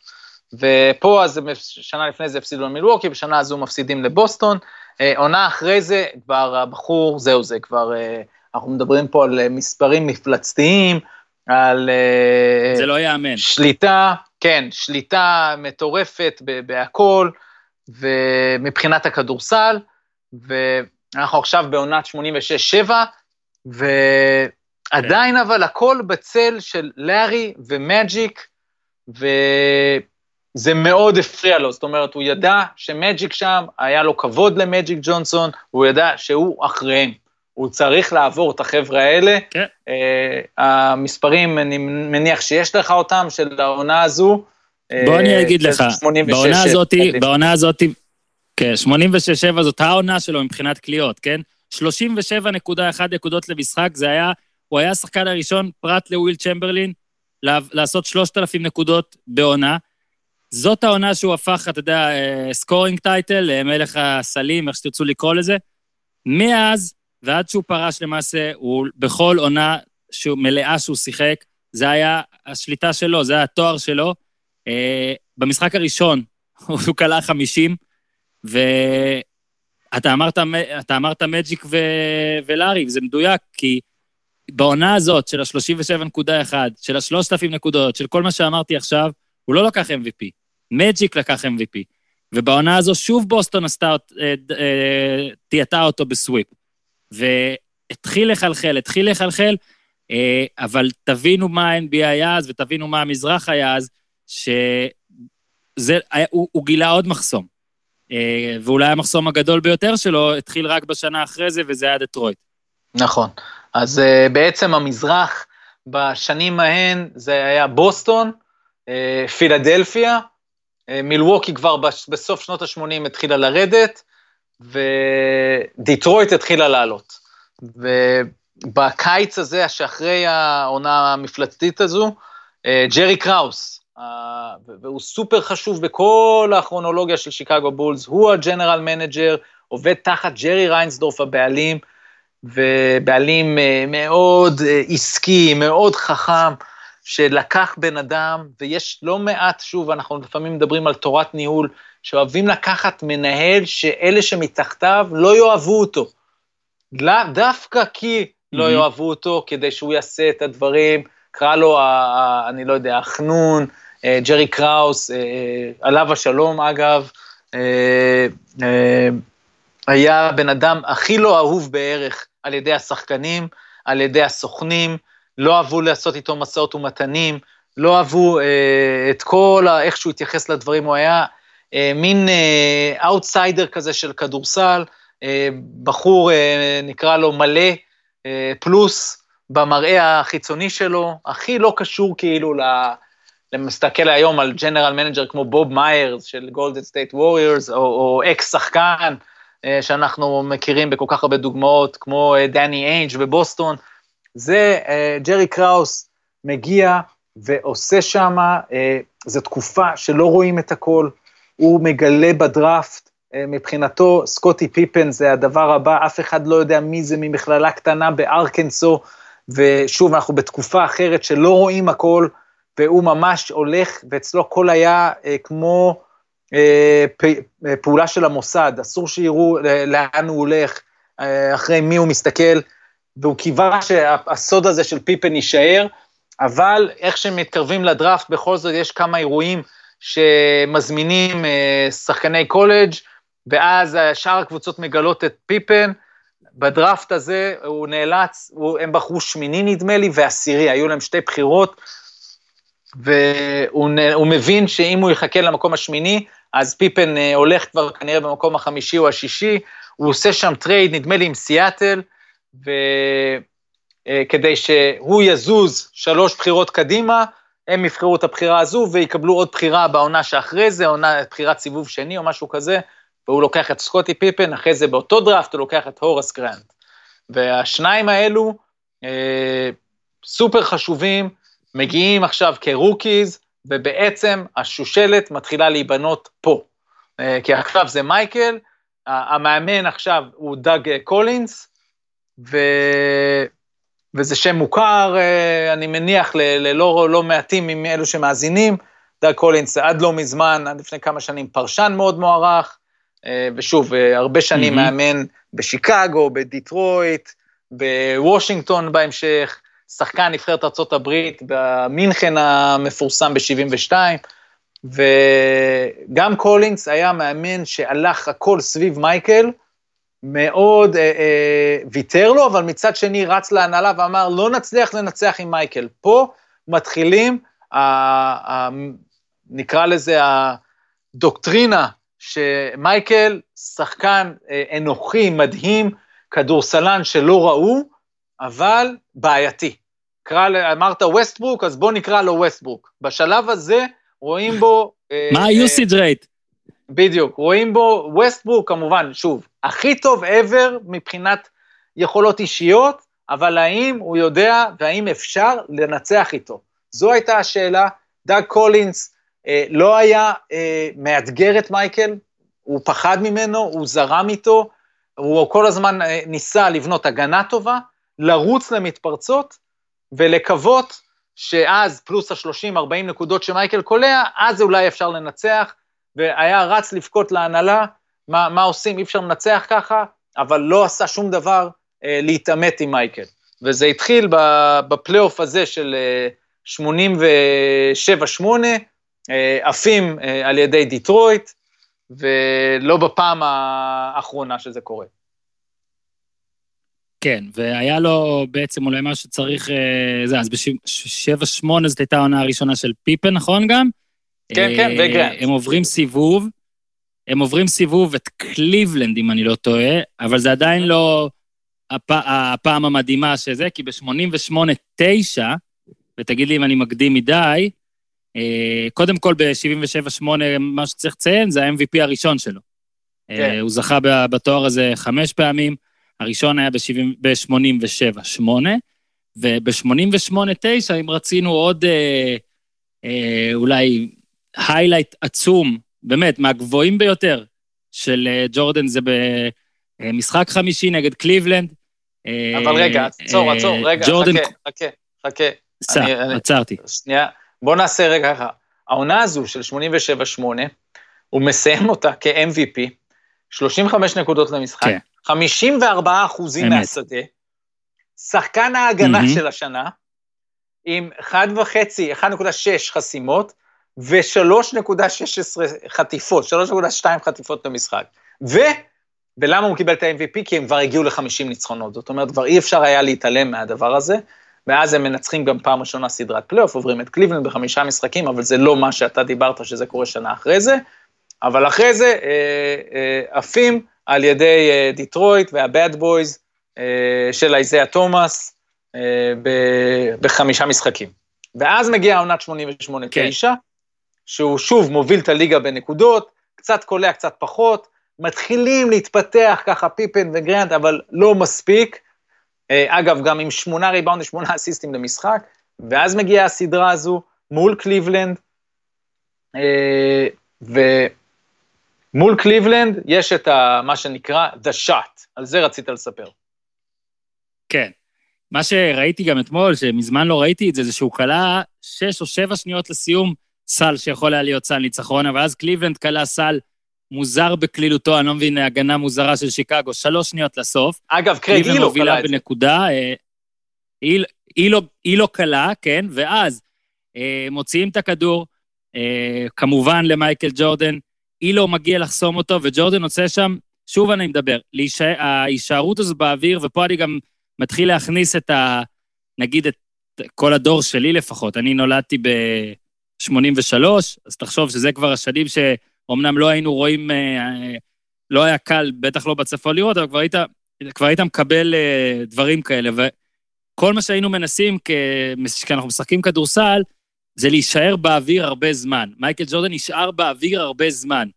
ופה אז שנה לפני זה הפסידו למילווקי, בשנה הזו מפסידים לבוסטון. אה, עונה אחרי זה, כבר הבחור, זהו זה, כבר, אה, אנחנו מדברים פה על מספרים מפלצתיים, על... אה, זה לא ייאמן. שליטה, כן, שליטה מטורפת בהכל, ומבחינת הכדורסל, ואנחנו עכשיו בעונת 86-7, עדיין אבל הכל בצל של לארי ומג'יק, וזה מאוד הפריע לו, זאת אומרת, הוא ידע שמג'יק שם, היה לו כבוד למג'יק ג'ונסון, הוא ידע שהוא אחריהם. הוא צריך לעבור את החבר'ה האלה. כן. Uh, המספרים, אני מניח שיש לך אותם, של העונה הזו. בוא אני אגיד לך, בעונה הזאת, בעונה הזאת, כן, 86-7 זאת העונה שלו מבחינת קליעות, כן? 37.1 נקודות למשחק, זה היה, הוא היה השחקן הראשון, פרט לוויל צ'מברלין, לעשות 3,000 נקודות בעונה. זאת העונה שהוא הפך, אתה יודע, scoring title, מלך הסלים, איך שתרצו לקרוא לזה. מאז ועד שהוא פרש למעשה, הוא בכל עונה שהוא, מלאה שהוא שיחק, זה היה השליטה שלו, זה היה התואר שלו. Uh, במשחק הראשון *laughs* הוא כלה 50, ואתה אמרת, אמרת מג'יק ו... ולארי, וזה מדויק, כי בעונה הזאת של ה-37.1, של ה-3,000 נקודות, של כל מה שאמרתי עכשיו, הוא לא לקח MVP. מג'יק לקח MVP. ובעונה הזו שוב בוסטון עשתה, אה, אה, אותו בסוויפ. והתחיל לחלחל, התחיל לחלחל, אה, אבל תבינו מה ה-NBA היה אז ותבינו מה המזרח היה אז, שהוא הוא גילה עוד מחסום. אה, ואולי המחסום הגדול ביותר שלו התחיל רק בשנה אחרי זה, וזה היה דטרויט. נכון. אז אה, בעצם המזרח בשנים ההן זה היה בוסטון, פילדלפיה, מילווקי כבר בסוף שנות ה-80 התחילה לרדת, ודיטרויט התחילה לעלות. ובקיץ הזה, שאחרי העונה המפלצתית הזו, אה, ג'רי קראוס, אה, והוא סופר חשוב בכל הכרונולוגיה של שיקגו בולס, הוא ה general manager, עובד תחת ג'רי ריינסדורף הבעלים, ובעלים אה, מאוד עסקי, מאוד חכם, שלקח בן אדם, ויש לא מעט, שוב, אנחנו לפעמים מדברים על תורת ניהול, שאוהבים לקחת מנהל שאלה שמתחתיו לא יאהבו אותו. דווקא כי לא יאהבו אותו, כדי שהוא יעשה את הדברים, קרא לו, אני לא יודע, החנון, אה, ג'רי קראוס, אה, אה, עליו השלום אגב, היה בן אדם הכי לא אהוב בערך על ידי השחקנים, על ידי הסוכנים, לא אהבו לעשות איתו מסעות ומתנים, לא אהבו את כל, איך שהוא התייחס לדברים, הוא היה אה, מין אאוטסיידר אה, כזה של כדורסל, אה, בחור, נקרא לו מלא, פלוס במראה החיצוני שלו, הכי לא קשור כאילו ל... למסתכל היום על general manager כמו בוב מיירס של גולדן סטייט ווריורס, או אקס שחקן שאנחנו מכירים בכל כך הרבה דוגמאות, כמו דני איינג' בבוסטון, זה ג'רי קראוס מגיע ועושה שם, זו תקופה שלא רואים את הכל, הוא מגלה בדראפט, אה, מבחינתו סקוטי פיפן זה הדבר הבא, אף אחד לא יודע מי זה ממכללה קטנה בארקנסו, ושוב, אנחנו בתקופה אחרת שלא רואים הכל, והוא ממש הולך, ואצלו הכל היה אה, כמו אה, פ, אה, פעולה של המוסד, אסור שיראו אה, לאן הוא הולך, אה, אחרי מי הוא מסתכל, והוא קיווה שהסוד הזה של פיפן יישאר, אבל איך שמתקרבים לדראפט, בכל זאת יש כמה אירועים שמזמינים אה, שחקני קולג', ואז שאר הקבוצות מגלות את פיפן. בדראפט הזה הוא נאלץ, הוא, הם בחרו שמיני נדמה לי, ועשירי, היו להם שתי בחירות, והוא מבין שאם הוא יחכה למקום השמיני, אז פיפן אה, הולך כבר כנראה במקום החמישי או השישי, הוא עושה שם trade, נדמה לי עם סיאטל, וכדי אה, שהוא יזוז שלוש בחירות קדימה, הם יבחרו את הבחירה הזו ויקבלו עוד בחירה בעונה שאחרי זה, עונה, בחירת סיבוב שני או משהו כזה, והוא לוקח את סקוטי פיפן, אחרי זה באותו דראפט הוא לוקח את הורס גרנט. והשניים האלו אה, סופר חשובים, מגיעים עכשיו כ rookies, ובעצם השושלת מתחילה להיבנות פה. אה, כי עכשיו זה מייקל, המאמן עכשיו הוא דאג קולינס, ו... וזה שם מוכר, אה, אני מניח, ללא לא מעטים מאלו שמאזינים. דאג קולינס עד לא מזמן, עד לפני כמה שנים, פרשן מאוד מוערך, אה, ושוב, אה, הרבה שנים mm-hmm. מאמן בשיקגו, בדיטרויט, בוושינגטון בהמשך, שחקן נבחרת ארה"ב במינכן המפורסם ב-72, וגם קולינס היה מאמן שהלך הכל סביב מייקל, מאוד אה, אה, ויתר לו, אבל מצד שני רץ להנהלה ואמר, לא נצליח לנצח עם מייקל. פה מתחילים, ה, ה, נקרא לזה הדוקטרינה, שמייקל, שחקן אה, אנוכי, מדהים, כדורסלן שלא ראו, אבל בעייתי. קרא, אמרת ווסטברוק, אז בוא נקרא לו ווסטברוק. בשלב הזה רואים בו... אה, מה ה-usage rate? בדיוק, רואים בו ווסטברוק, כמובן, שוב, הכי טוב ever מבחינת יכולות אישיות, אבל האם הוא יודע והאם אפשר לנצח איתו? זו הייתה השאלה. דאג קולינס אה, לא היה אה, מאתגר את מייקל, הוא פחד ממנו, הוא זרם איתו, הוא כל הזמן אה, ניסה לבנות הגנה טובה, לרוץ למתפרצות ולקוות שאז פלוס ה-30-40 נקודות שמייקל קולע, אז אולי אפשר לנצח, והיה רץ לבכות להנהלה, מה, מה עושים, אי אפשר לנצח ככה, אבל לא עשה שום דבר אה, להתעמת עם מייקל. וזה התחיל בפלייאוף הזה של אה, 87-8, אה, עפים אה, על ידי דיטרויט, ולא בפעם האחרונה שזה קורה. כן, והיה לו בעצם אולי מה שצריך, אה, זה, אז ב-7-8 זאת הייתה העונה הראשונה של פיפן, נכון גם? כן, כן, וגרנט. הם עוברים סיבוב, הם עוברים סיבוב את קליבלנד, אם אני לא טועה, אבל זה עדיין לא הפ... הפעם המדהימה שזה, כי ב-88-9, ותגיד לי אם אני מקדים מדי, אה, קודם כל ב-77-8, מה שצריך לציין זה ה-MVP הראשון שלו. כן. אה, הוא זכה בתואר הזה חמש פעמים, הראשון היה ב-87-8, וב-88-9, אם רצינו עוד אה, אה, אולי היילייט עצום, באמת, מהגבוהים ביותר של אה, ג'ורדן, זה במשחק חמישי נגד קליבלנד. אבל רגע, עצור, עצור, רגע, ג'ורדן... חכה, חכה, חכה. סע, עצרתי. שנייה, בוא נעשה רגע ככה. העונה הזו של 87-8, הוא מסיים אותה כ-MVP, 35 נקודות למשחק, כן. 54 אחוזים מהשדה, שחקן ההגנה mm-hmm. של השנה, עם 1.5, 1.6 חסימות, ו-3.16 חטיפות, 3.2 חטיפות למשחק. ו... ולמה הוא קיבל את ה-MVP? כי הם כבר הגיעו ל-50 ניצחונות. זאת אומרת, כבר אי אפשר היה להתעלם מהדבר הזה, ואז הם מנצחים גם פעם ראשונה סדרת פלייאוף, עוברים את קליבלנד בחמישה משחקים, אבל זה לא מה שאתה דיברת שזה קורה שנה אחרי זה. אבל אחרי זה אה, אה, עפים על ידי אה, דיטרויט וה Bad Boys של איזאה תומאס בחמישה משחקים. ואז מגיעה עונת 88-9, כן. שהוא שוב מוביל את הליגה בנקודות, קצת קולע, קצת פחות, מתחילים להתפתח ככה פיפן וגרנט, אבל לא מספיק. אגב, גם עם שמונה ריבאונד ושמונה אסיסטים למשחק, ואז מגיעה הסדרה הזו מול קליבלנד, ו... מול קליבלנד יש את ה, מה שנקרא The Shot, על זה רצית לספר. כן. מה שראיתי גם אתמול, שמזמן לא ראיתי את זה, זה שהוא קלע שש או שבע שניות לסיום סל שיכול היה להיות סל ניצחון, אבל אז קליבלנד קלע סל מוזר בקלילותו, אני לא מבין, הגנה מוזרה של שיקגו, שלוש שניות לסוף. אגב, קרייג אילו קלע את זה. קליבלנד מובילה בנקודה, אילו כלה, כן, ואז אה, מוציאים את הכדור, אה, כמובן למייקל ג'ורדן, אילו מגיע לחסום אותו, וג'ורדן עושה שם, שוב אני מדבר, ההישארות הזו באוויר, ופה אני גם מתחיל להכניס את ה... נגיד את כל הדור שלי לפחות. אני נולדתי ב-83, אז תחשוב שזה כבר השנים שאומנם לא היינו רואים, אה, לא היה קל, בטח לא בצפון לראות, אבל כבר היית, כבר היית מקבל אה, דברים כאלה. וכל מה שהיינו מנסים, כי אנחנו משחקים כדורסל, זה להישאר באוויר הרבה זמן. מייקל ג'ורדן נשאר באוויר הרבה זמן.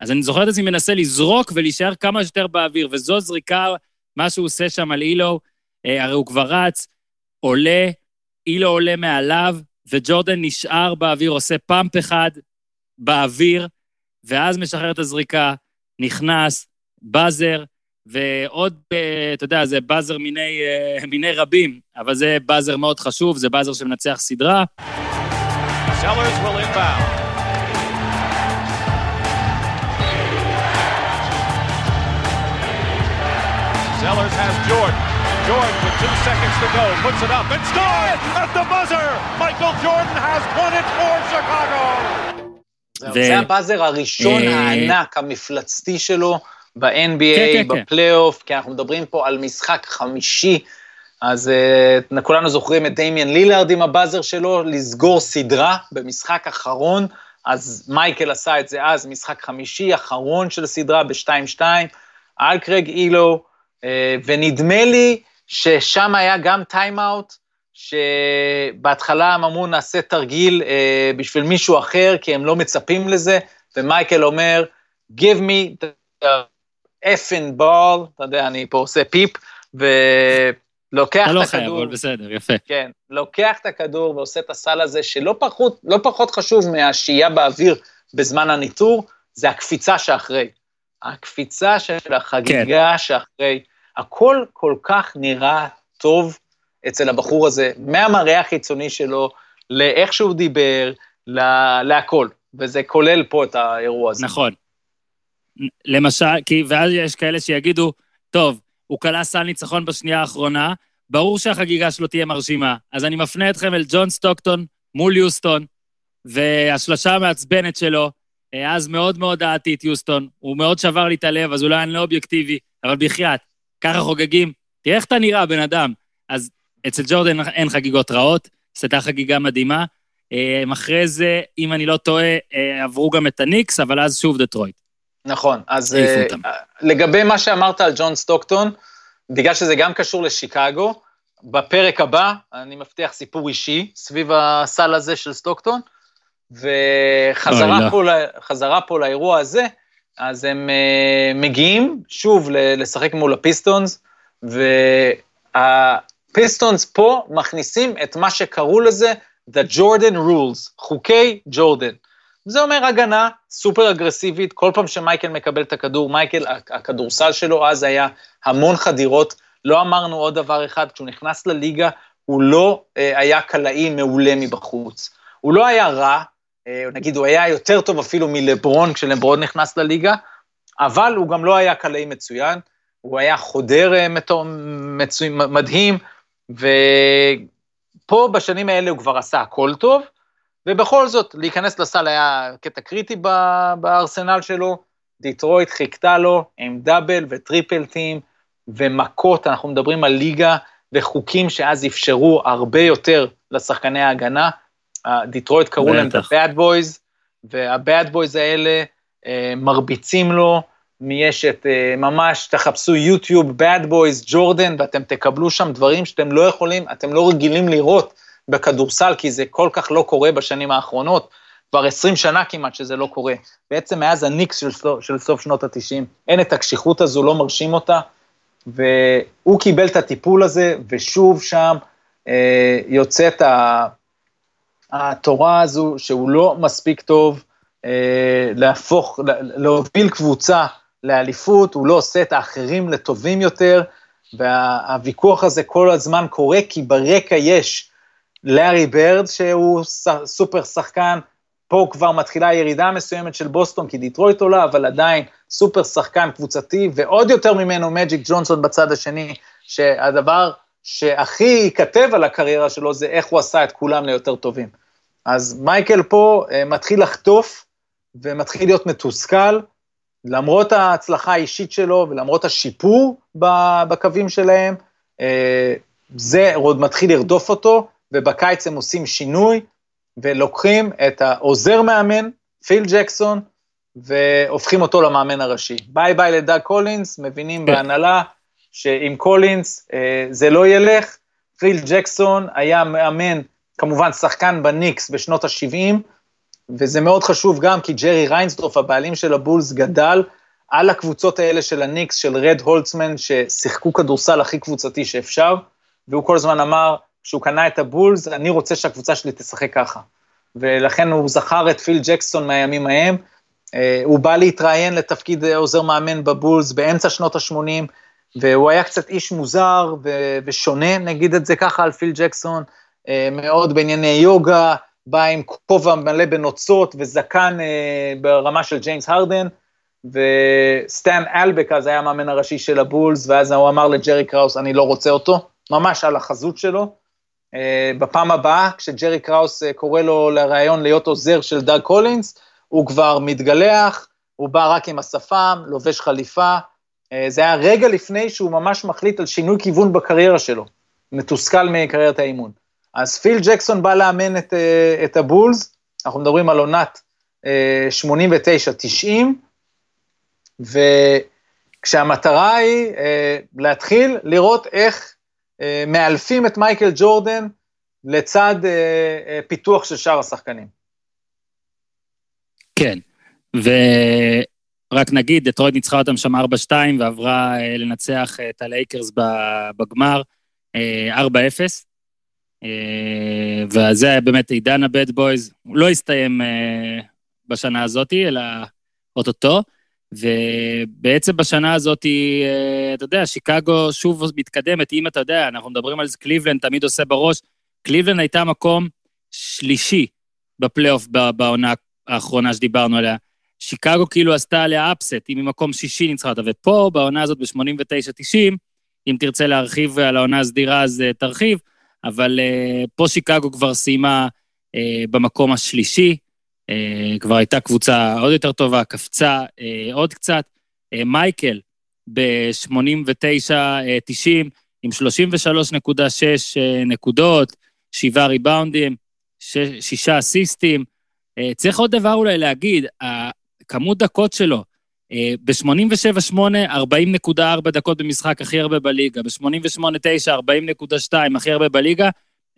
אז אני זוכר את עצמי מנסה לזרוק ולהישאר כמה שיותר באוויר, וזו זריקה, מה שהוא עושה שם על אילו, אה, הרי הוא כבר רץ, עולה, אילו עולה מעליו, וג'ורדן נשאר באוויר, עושה פאמפ אחד באוויר, ואז משחרר את הזריקה, נכנס, באזר, ועוד, אה, אתה יודע, זה באזר מיני, אה, *laughs* מיני רבים, אבל זה באזר מאוד חשוב, זה באזר שמנצח סדרה. Sellers has Jordan. Jordan with two seconds to go, puts it up and scores at the buzzer. Michael Jordan has won it for Chicago. זה הבאזר הראשון הענק, המפלצתי שלו, ב-NBA, כן, כן, בפלייאוף, כי אנחנו מדברים פה על משחק חמישי, אז uh, כולנו זוכרים את דמיאן לילארד עם הבאזר שלו, לסגור סדרה במשחק אחרון, אז מייקל עשה את זה אז, משחק חמישי, אחרון של סדרה ב-2-2, על קרג אילו, uh, ונדמה לי ששם היה גם time-out, שבהתחלה הם אמרו נעשה תרגיל uh, בשביל מישהו אחר, כי הם לא מצפים לזה, ומייקל אומר, give me the effing ball, אתה יודע, אני פה עושה פיפ, ולוקח אתה את לא הכדור. חייב, אבל בסדר, יפה. כן, לוקח את הכדור ועושה את הסל הזה, שלא פחות, לא פחות חשוב מהשהייה באוויר בזמן הניתור, זה הקפיצה שאחרי. הקפיצה של החגיגה כן. שאחרי. הכל כל כך נראה טוב אצל הבחור הזה, מהמראה החיצוני שלו, לאיך שהוא דיבר, לה, להכל. וזה כולל פה את האירוע הזה. נכון. למשל, כי, ואז יש כאלה שיגידו, טוב, הוא כלה סל ניצחון בשנייה האחרונה, ברור שהחגיגה שלו תהיה מרשימה. אז אני מפנה אתכם אל ג'ון סטוקטון מול יוסטון, והשלושה המעצבנת שלו, אה, אז מאוד מאוד אהדתי את יוסטון, הוא מאוד שבר לי את הלב, אז אולי אני לא אובייקטיבי, אבל בחייאת, ככה חוגגים, תראה איך אתה נראה, בן אדם. אז אצל ג'ורדן אין חגיגות רעות, הייתה חגיגה מדהימה. אה, אחרי זה, אם אני לא טועה, אה, עברו גם את הניקס, אבל אז שוב דטרויט. נכון, אז uh, לגבי מה שאמרת על ג'ון סטוקטון, בגלל שזה גם קשור לשיקגו, בפרק הבא, אני מבטיח סיפור אישי סביב הסל הזה של סטוקטון, וחזרה לא. פה, לא. פה לאירוע הזה, אז הם uh, מגיעים שוב לשחק מול הפיסטונס, והפיסטונס פה מכניסים את מה שקראו לזה The Jordan Rules, חוקי ג'ורדן. זה אומר הגנה סופר אגרסיבית, כל פעם שמייקל מקבל את הכדור, מייקל, הכדורסל שלו אז היה המון חדירות, לא אמרנו עוד דבר אחד, כשהוא נכנס לליגה, הוא לא אה, היה קלעי מעולה מבחוץ. הוא לא היה רע, אה, נגיד הוא היה יותר טוב אפילו מלברון כשלברון נכנס לליגה, אבל הוא גם לא היה קלעי מצוין, הוא היה חודר אה, מצו... מדהים, ופה בשנים האלה הוא כבר עשה הכל טוב, ובכל זאת, להיכנס לסל היה קטע קריטי בארסנל שלו, דיטרויט חיכתה לו עם double ו triple team ומכות, אנחנו מדברים על ליגה וחוקים שאז אפשרו הרבה יותר לשחקני ההגנה. דיטרויט קראו להם את ה-Bad Boys, וה-Bad Boys האלה אה, מרביצים לו, יש את, אה, ממש, תחפשו יוטיוב, Bad Boys, ג'ורדן, ואתם תקבלו שם דברים שאתם לא יכולים, אתם לא רגילים לראות. בכדורסל, כי זה כל כך לא קורה בשנים האחרונות, כבר 20 שנה כמעט שזה לא קורה. בעצם מאז הניקס של, סוף, של סוף שנות ה-90, אין את הקשיחות הזו, לא מרשים אותה, והוא קיבל את הטיפול הזה, ושוב שם אה, יוצאת התורה הזו, שהוא לא מספיק טוב אה, להפוך, להוביל קבוצה לאליפות, הוא לא עושה את האחרים לטובים יותר, והוויכוח הזה כל הזמן קורה, כי ברקע יש לארי ברד, שהוא סופר שחקן, פה כבר מתחילה ירידה מסוימת של בוסטון, כי דיטרויט עולה, אבל עדיין סופר שחקן קבוצתי, ועוד יותר ממנו מג'יק ג'ונסון בצד השני, שהדבר שהכי ייכתב על הקריירה שלו זה איך הוא עשה את כולם ליותר טובים. אז מייקל פה אה, מתחיל לחטוף ומתחיל להיות מתוסכל, למרות ההצלחה האישית שלו ולמרות השיפור בקווים שלהם, אה, זה עוד מתחיל לרדוף אותו, ובקיץ הם עושים שינוי, ולוקחים את העוזר מאמן, פיל ג'קסון, והופכים אותו למאמן הראשי. ביי ביי לדאג קולינס, מבינים כאן בהנהלה שעם קולינס אה, זה לא ילך. פיל ג'קסון היה מאמן, כמובן שחקן בניקס בשנות ה-70, וזה מאוד חשוב גם כי ג'רי ריינסדורף, הבעלים של הבולס, גדל על הקבוצות האלה של הניקס, של רד הולצמן, ששיחקו כדורסל הכי קבוצתי שאפשר, והוא כל הזמן אמר, כשהוא קנה את הבולס, אני רוצה שהקבוצה שלי תשחק ככה. ולכן הוא זכר את פיל ג'קסון מהימים ההם. אה, הוא בא להתראיין לתפקיד עוזר מאמן בבולס באמצע שנות ה-80, והוא היה קצת איש מוזר ו- ושונה, נגיד את זה ככה, על פיל ג'קסון, אה, מאוד בענייני יוגה, בא עם כובע מלא בנוצות וזקן אה, ברמה של ג'יימס הרדן, וסטן אלבק אז היה המאמן הראשי של הבולס, ואז הוא אמר לג'רי קראוס, אני לא רוצה אותו, ממש על החזות שלו, אה, בפעם הבאה, כשג'רי קראוס אה, קורא לו לראיון להיות עוזר של דאג קולינס, הוא כבר מתגלח הוא בא רק עם השפם, לובש חליפה. אה, זה היה רגע לפני שהוא ממש מחליט על שינוי כיוון בקריירה שלו, מתוסכל מקריירת האימון. אז פיל ג'קסון בא לאמן את, אה, את הבולס, אנחנו מדברים על עונת 89-90, וכשהמטרה היא להתחיל לראות איך מאלפים את מייקל ג'ורדן לצד פיתוח של שאר השחקנים. כן, ורק נגיד, דטרויד ניצחה אותם שם 4-2 ועברה אה, לנצח את הלייקרס בגמר 4-0. אה, וזה היה באמת עידן ה Bad Boys, הוא לא הסתיים אה, בשנה הזאת, אלא אוטוטו. ובעצם בשנה הזאת, אתה יודע, שיקגו שוב מתקדמת, אם אתה יודע, אנחנו מדברים על זה, קליבלנד תמיד עושה בראש, קליבלנד הייתה מקום שלישי בפלייאוף בעונה האחרונה שדיברנו עליה. שיקגו כאילו עשתה עליה upset, היא ממקום שישי ניצחה אותה, ופה, בעונה הזאת ב-89-90, אם תרצה להרחיב על העונה הסדירה אז uh, תרחיב, אבל uh, פה שיקגו כבר סיימה uh, במקום השלישי, uh, כבר הייתה קבוצה עוד יותר טובה, קפצה uh, עוד קצת. Uh, מייקל ב-89-90 עם 33.6 uh, נקודות, שבעה ריבאונדים, שישה אסיסטים, אה, צריך עוד דבר אולי להגיד, הכמות דקות שלו, אה, ב-87-8, 40.4 דקות במשחק הכי הרבה בליגה, ב-88-9, 40.2 הכי הרבה בליגה,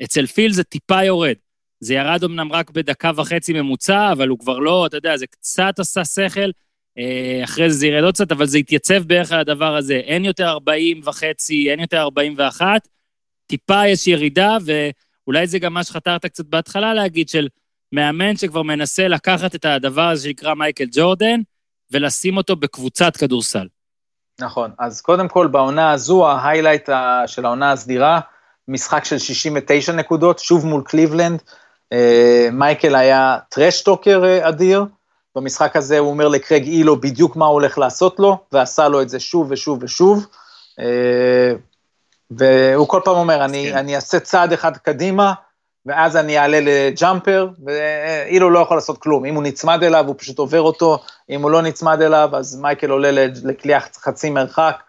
אצל פיל זה טיפה יורד. זה ירד אמנם רק בדקה וחצי ממוצע, אבל הוא כבר לא, אתה יודע, זה קצת עשה שכל, אה, אחרי זה זה ירד עוד קצת, אבל זה התייצב בערך על הדבר הזה. אין יותר 40 וחצי, אין יותר 41, טיפה יש ירידה, ואולי זה גם מה שחתרת קצת בהתחלה להגיד, של מאמן שכבר מנסה לקחת את הדבר הזה שנקרא מייקל ג'ורדן, ולשים אותו בקבוצת כדורסל. נכון, אז קודם כל בעונה הזו, ה highlight של העונה הסדירה, משחק של 69 נקודות, שוב מול קליבלנד. אה, מייקל היה trash talker אה, אדיר, במשחק הזה הוא אומר לקרייג אילו בדיוק מה הוא הולך לעשות לו, ועשה לו את זה שוב ושוב ושוב. אה, והוא כל פעם אומר, אני. אני אעשה צעד אחד קדימה, ואז אני אעלה לג'אמפר, ואילו לא יכול לעשות כלום. אם הוא נצמד אליו, הוא פשוט עובר אותו, אם הוא לא נצמד אליו, אז מייקל עולה לכלי חצי מרחק.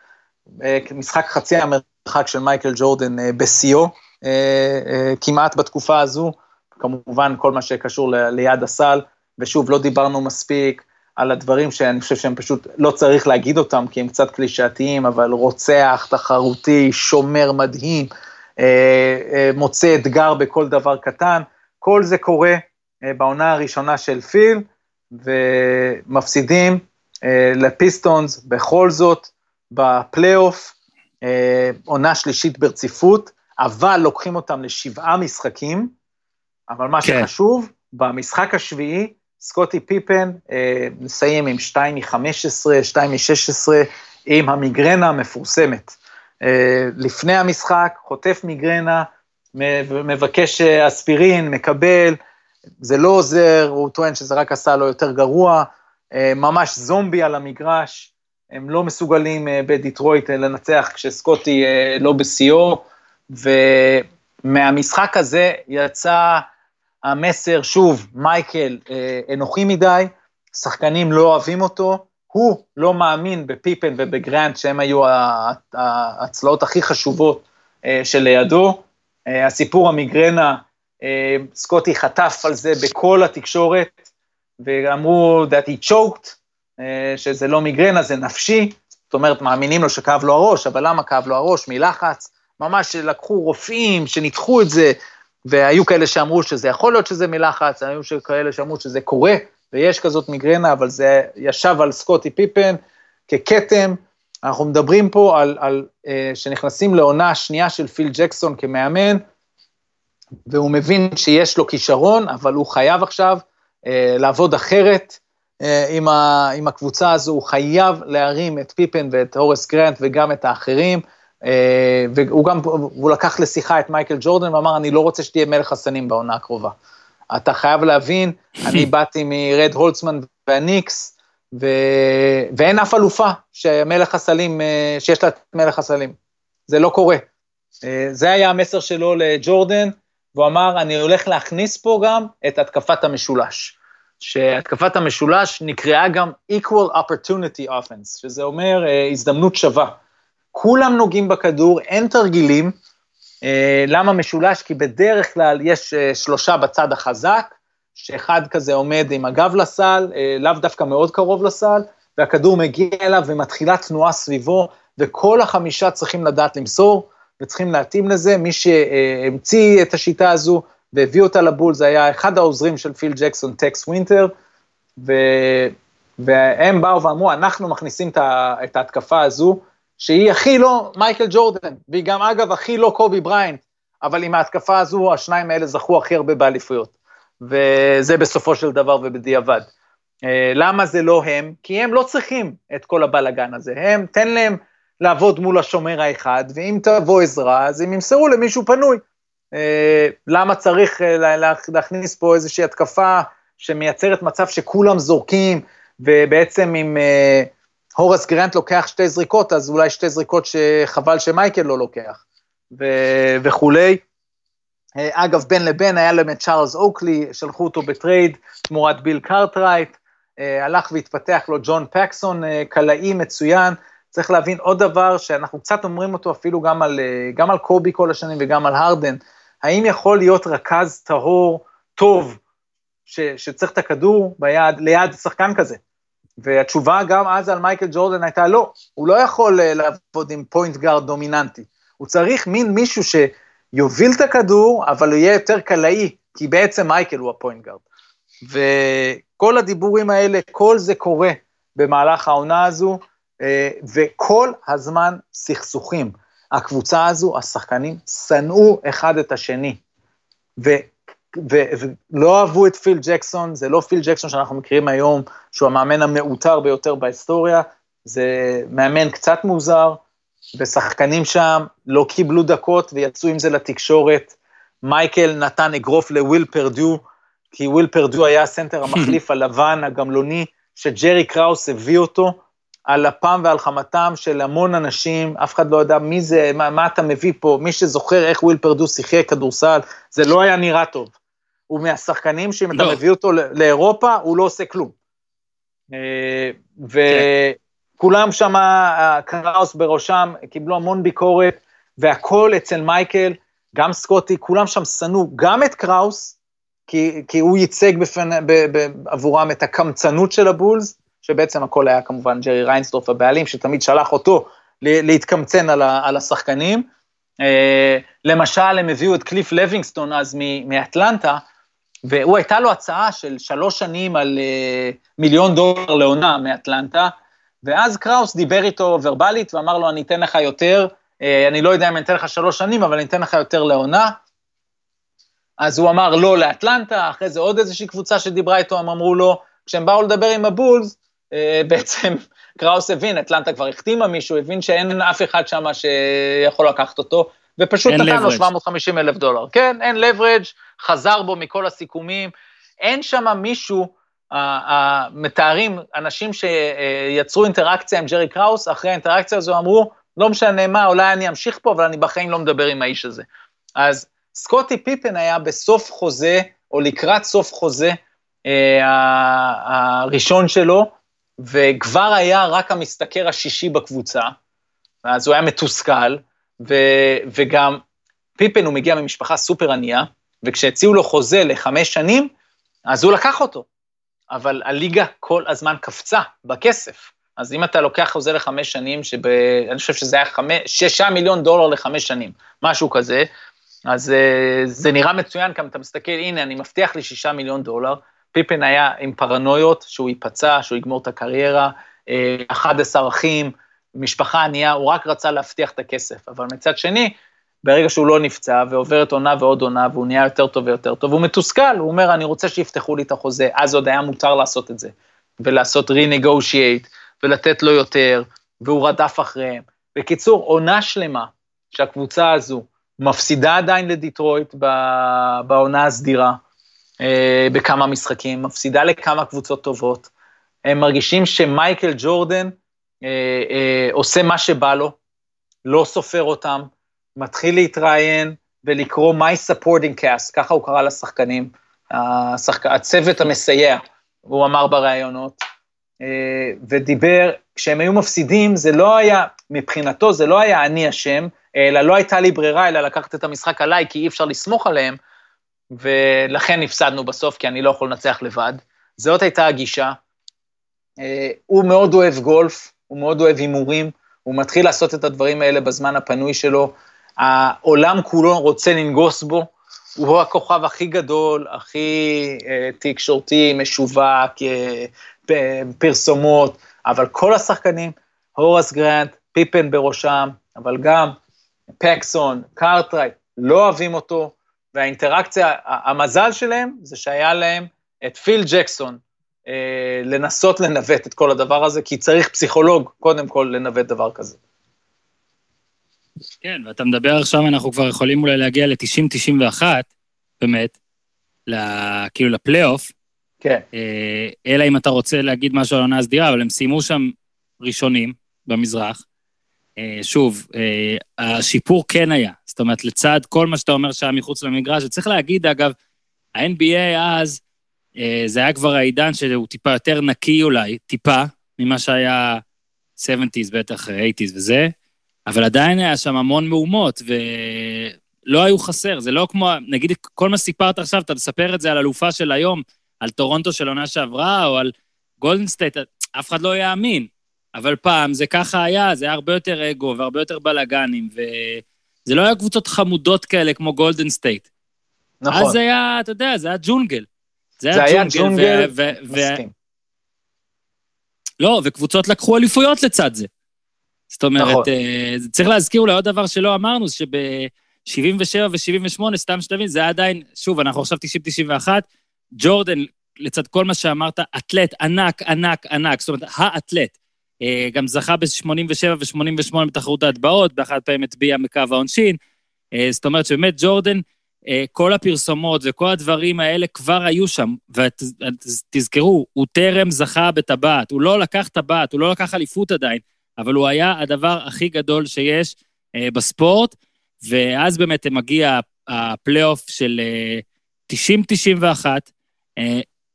אה, משחק חצי המרחק של מייקל ג'ורדן אה, בשיאו, אה, כמעט בתקופה הזו, כמובן כל מה שקשור ליד הסל, ושוב, לא דיברנו מספיק על הדברים שאני חושב שהם פשוט, לא צריך להגיד אותם, כי הם קצת קלישאתיים, אבל רוצח, תחרותי, שומר מדהים, מוצא אתגר בכל דבר קטן, כל זה קורה אה, בעונה הראשונה של פיל, ומפסידים לפיסטונס בכל זאת בפלייאוף, עונה שלישית ברציפות, אבל לוקחים אותם לשבעה משחקים, אבל מה כן. שחשוב, במשחק השביעי, סקוטי פיפן אה, מסיים עם 2 מ-15, 2 מ-16, עם המיגרנה המפורסמת. אה, לפני המשחק, חוטף מיגרנה, מבקש אה, אספירין, מקבל, זה לא עוזר, הוא טוען שזה רק עשה לו יותר גרוע, אה, ממש זומבי על המגרש, הם לא מסוגלים בדיטרויט לנצח כשסקוטי לא בשיאו, ומהמשחק הזה יצא המסר, שוב, מייקל אנוכי מדי, שחקנים לא אוהבים אותו, הוא לא מאמין בפיפן ובגרנט, שהם היו ההצלעות הכי חשובות אה, שלידו. אה, הסיפור המיגרנה, אה, סקוטי חטף על זה בכל התקשורת, ואמרו that he choked, שזה לא מיגרנה, זה נפשי, זאת אומרת, מאמינים לו שכאב לו הראש, אבל למה כאב לו הראש? מלחץ. ממש לקחו רופאים שניתחו את זה, והיו כאלה שאמרו שזה יכול להיות שזה מלחץ, היו כאלה שאמרו שזה קורה, ויש כזאת מיגרנה, אבל זה ישב על סקוטי פיפן ככתם. אנחנו מדברים פה על, על uh, שנכנסים לעונה השנייה של פיל ג'קסון כמאמן, והוא מבין שיש לו כישרון, אבל הוא חייב עכשיו uh, לעבוד אחרת uh, עם, ה, עם הקבוצה הזו, הוא חייב להרים את פיפן ואת הורס גרנט וגם את האחרים. Uh, והוא גם, הוא לקח לשיחה את מייקל ג'ורדן ואמר, אני לא רוצה שתהיה מלך הסנים בעונה הקרובה. אתה חייב להבין, אני *laughs* באתי מרד הולצמן והניקס, ו... ואין אף אלופה שמלך הסלים, אה, שיש לה את מלך הסלים. זה לא קורה. אה, זה היה המסר שלו לג'ורדן, והוא אמר, אני הולך להכניס פה גם את התקפת המשולש. שהתקפת המשולש נקראה גם equal opportunity offense, שזה אומר uh, הזדמנות שווה. כולם נוגעים בכדור, אין תרגילים. Uh, למה משולש? כי בדרך כלל יש uh, שלושה בצד החזק, שאחד כזה עומד עם הגב לסל, uh, לאו דווקא מאוד קרוב לסל, והכדור מגיע אליו ומתחילה תנועה סביבו, וכל החמישה צריכים לדעת למסור, וצריכים להתאים לזה. מי שהמציא את השיטה הזו והביא אותה לבול, זה היה אחד העוזרים של פיל ג'קסון, טקס ווינטר, ו... והם באו ואמרו, אנחנו מכניסים את ההתקפה הזו, שהיא הכי לא מייקל ג'ורדן, והיא גם אגב הכי לא קובי בריינט, אבל עם ההתקפה הזו, השניים האלה זכו הכי הרבה באליפויות. וזה בסופו של דבר ובדיעבד. אה, למה זה לא הם? כי הם לא צריכים את כל הבלגן הזה, הם, תן להם לעבוד מול השומר האחד, ואם תבוא עזרה, אז הם ימסרו למישהו פנוי. אה, למה צריך אה, להכניס פה איזושהי התקפה שמייצרת מצב שכולם זורקים, ובעצם אם אה, הורס גרנט לוקח שתי זריקות, אז אולי שתי זריקות שחבל שמייקל לא לוקח, ו- וכולי. אגב, בין לבין היה להם את צ'ארלס אוקלי, שלחו אותו בטרייד תמורת ביל קארטרייט, הלך והתפתח לו ג'ון פקסון, קלעי מצוין, צריך להבין עוד דבר שאנחנו קצת אומרים אותו אפילו גם על, גם על קובי כל השנים וגם על הרדן, האם יכול להיות רכז טהור טוב ש, שצריך את הכדור ביד, ליד שחקן כזה? והתשובה גם אז על מייקל ג'ורדן הייתה לא, הוא לא יכול אה, לעבוד עם point guard דומיננטי, הוא צריך מין מישהו שיוביל את הכדור, אבל הוא יהיה יותר קלעי, כי בעצם מייקל הוא ה point guard. וכל הדיבורים האלה, כל זה קורה במהלך העונה הזו, אה, וכל הזמן סכסוכים. הקבוצה הזו, השחקנים, שנאו אחד את השני. ולא אהבו את פיל ג'קסון, זה לא פיל ג'קסון שאנחנו מכירים היום, שהוא המאמן המעוטר ביותר בהיסטוריה, זה מאמן קצת מוזר, ושחקנים שם לא קיבלו דקות ויצאו עם זה לתקשורת. מייקל נתן אגרוף לוויל פרדו, כי וויל פרדו היה הסנטר המחליף *laughs* הלבן, הגמלוני, שג'רי קראוס הביא אותו, על אפם ועל חמתם של המון אנשים, אף אחד לא יודע מי זה, מה, מה אתה מביא פה, מי שזוכר איך וויל פרדו שיחק כדורסל, זה לא היה נראה טוב. הוא מהשחקנים שאם לא. אתה מביא אותו לאירופה, הוא לא עושה כלום. אה, וכולם שם, קראוס בראשם, קיבלו המון ביקורת, והכל אצל מייקל, גם סקוטי, כולם שם שנאו גם את קראוס, כי, כי הוא ייצג בפנ... עבורם את הקמצנות של הבולס, שבעצם הכל היה כמובן ג'רי ריינסדורף הבעלים, שתמיד שלח אותו להתקמצן על, ה, על השחקנים. אה, למשל, הם הביאו את קליף לוינגסטון אז מאטלנטה, והוא הייתה לו הצעה של שלוש שנים על אה, מיליון דולר לעונה מאטלנטה, ואז קראוס דיבר איתו ורבלית ואמר לו, אני אתן לך יותר, אה, אני לא יודע אם אני אתן לך שלוש שנים, אבל אני אתן לך יותר לעונה. אז הוא אמר לא לאטלנטה, אחרי זה עוד איזושהי קבוצה שדיברה איתו, הם אמרו לו, כשהם באו לדבר עם הבולס, אה, *laughs* בעצם קראוס הבין, אטלנטה כבר החתימה מישהו, הבין שאין אף אחד שם שיכול לקחת אותו, ופשוט נתן לו 750 אלף דולר. כן, אין לברג', חזר בו מכל הסיכומים, אין שם מישהו, מתארים אנשים שיצרו אינטראקציה עם ג'רי קראוס, אחרי האינטראקציה הזו אמרו, לא משנה מה, אולי אני אמשיך פה, אבל אני בחיים לא מדבר עם האיש הזה. אז סקוטי פיפן היה בסוף חוזה, או לקראת סוף חוזה, אה, הראשון שלו, וכבר היה רק המשתכר השישי בקבוצה, אז הוא היה מתוסכל, ו, וגם פיפן הוא מגיע ממשפחה סופר ענייה, וכשהציעו לו חוזה לחמש שנים, אז הוא לקח אותו. אבל הליגה כל הזמן קפצה בכסף. אז אם אתה לוקח חוזה לחמש שנים, שאני חושב שזה היה חמש, שישה מיליון דולר לחמש שנים, משהו כזה, אז uh, זה נראה מצוין, כי אתה מסתכל, הנה, אני מבטיח לי שישה מיליון דולר, פיפן היה עם פרנויות, שהוא ייפצע, שהוא יגמור את הקריירה, 11 אה, אחים, משפחה ענייה, הוא רק רצה להבטיח את הכסף. אבל מצד שני, ברגע שהוא לא נפצע ועוברת עונה ועוד עונה, והוא נהיה יותר טוב ויותר טוב, הוא מתוסכל, הוא אומר, אני רוצה שיפתחו לי את החוזה, אז עוד היה מותר לעשות את זה, ולעשות re-negotiate, ולתת לו יותר, והוא רדף אחריהם. בקיצור, עונה שלמה שהקבוצה הזו מפסידה עדיין לדיטרויט בעונה הסדירה, אה, בכמה משחקים, מפסידה לכמה קבוצות טובות. הם מרגישים שמייקל ג'ורדן אה, אה, עושה מה שבא לו, לא סופר אותם, מתחיל להתראיין ולקרוא My Supporting Cast, ככה הוא קרא לשחקנים, השחק... הצוות המסייע. הוא אמר בראיונות, אה, ודיבר, כשהם היו מפסידים, זה לא היה, מבחינתו זה לא היה אני אשם, אלא לא הייתה לי ברירה אלא לקחת את המשחק עליי, כי אי אפשר לסמוך עליהם, ולכן הפסדנו בסוף, כי אני לא יכול לנצח לבד. זאת הייתה הגישה. אה, הוא מאוד אוהב גולף, הוא מאוד אוהב הימורים, הוא מתחיל לעשות את הדברים האלה בזמן הפנוי שלו. העולם כולו רוצה לנגוס בו, הוא הכוכב הכי גדול, הכי אה, תקשורתי, משווק, אה, פרסומות, אבל כל השחקנים, הורס גרנט, פיפן בראשם, אבל גם פקסון, קארטרייט, לא אוהבים אותו, והאינטראקציה, המזל שלהם זה שהיה להם את פיל ג'קסון, לנסות לנווט את כל הדבר הזה, כי צריך פסיכולוג, קודם כל, לנווט דבר כזה. כן, ואתה מדבר עכשיו, אנחנו כבר יכולים אולי להגיע ל-90-91, באמת, כאילו לפלייאוף. כן. אה, אלא אם אתה רוצה להגיד משהו על העונה הסדירה, אבל הם סיימו שם ראשונים במזרח. אה, שוב, אה, השיפור כן היה. זאת אומרת, לצד כל מה שאתה אומר שהיה מחוץ למגרש, וצריך להגיד, אגב, ה-NBA אז, זה היה כבר העידן שהוא טיפה יותר נקי אולי, טיפה, ממה שהיה 70's בטח, 80's וזה, אבל עדיין היה שם המון מהומות, ולא היו חסר, זה לא כמו, נגיד, כל מה שסיפרת עכשיו, אתה תספר את זה על אלופה של היום, על טורונטו של עונה שעברה, או על גולדן סטייט, אף אחד לא יאמין. אבל פעם זה ככה היה, זה היה הרבה יותר אגו והרבה יותר בלאגנים, וזה לא היה קבוצות חמודות כאלה כמו גולדן סטייט. נכון. אז זה היה, אתה יודע, זה היה ג'ונגל. זה, היה ג'ונגל, מסכים. לא, וקבוצות לקחו אליפויות לצד זה. זאת אומרת, נכון. אה, צריך להזכיר אולי עוד דבר שלא אמרנו, שב-77 ו-78, סתם שתבין, זה היה עדיין, שוב, אנחנו עכשיו 90-91, ג'ורדן, לצד כל מה שאמרת, אתלט ענק, ענק, ענק, זאת אומרת, האתלט. אה, גם זכה ב-87 ו-88 בתחרות ההטבעות, באחת פעמים הטביע מקו העונשין. אה, זאת אומרת שבאמת ג'ורדן, אה, כל הפרסומות וכל הדברים האלה כבר היו שם, ותזכרו, הוא טרם זכה בטבעת, הוא לא לקח טבעת, הוא לא לקח אליפות עדיין, אבל הוא היה הדבר הכי גדול שיש בספורט, ואז באמת מגיע הפלייאוף של 90-91,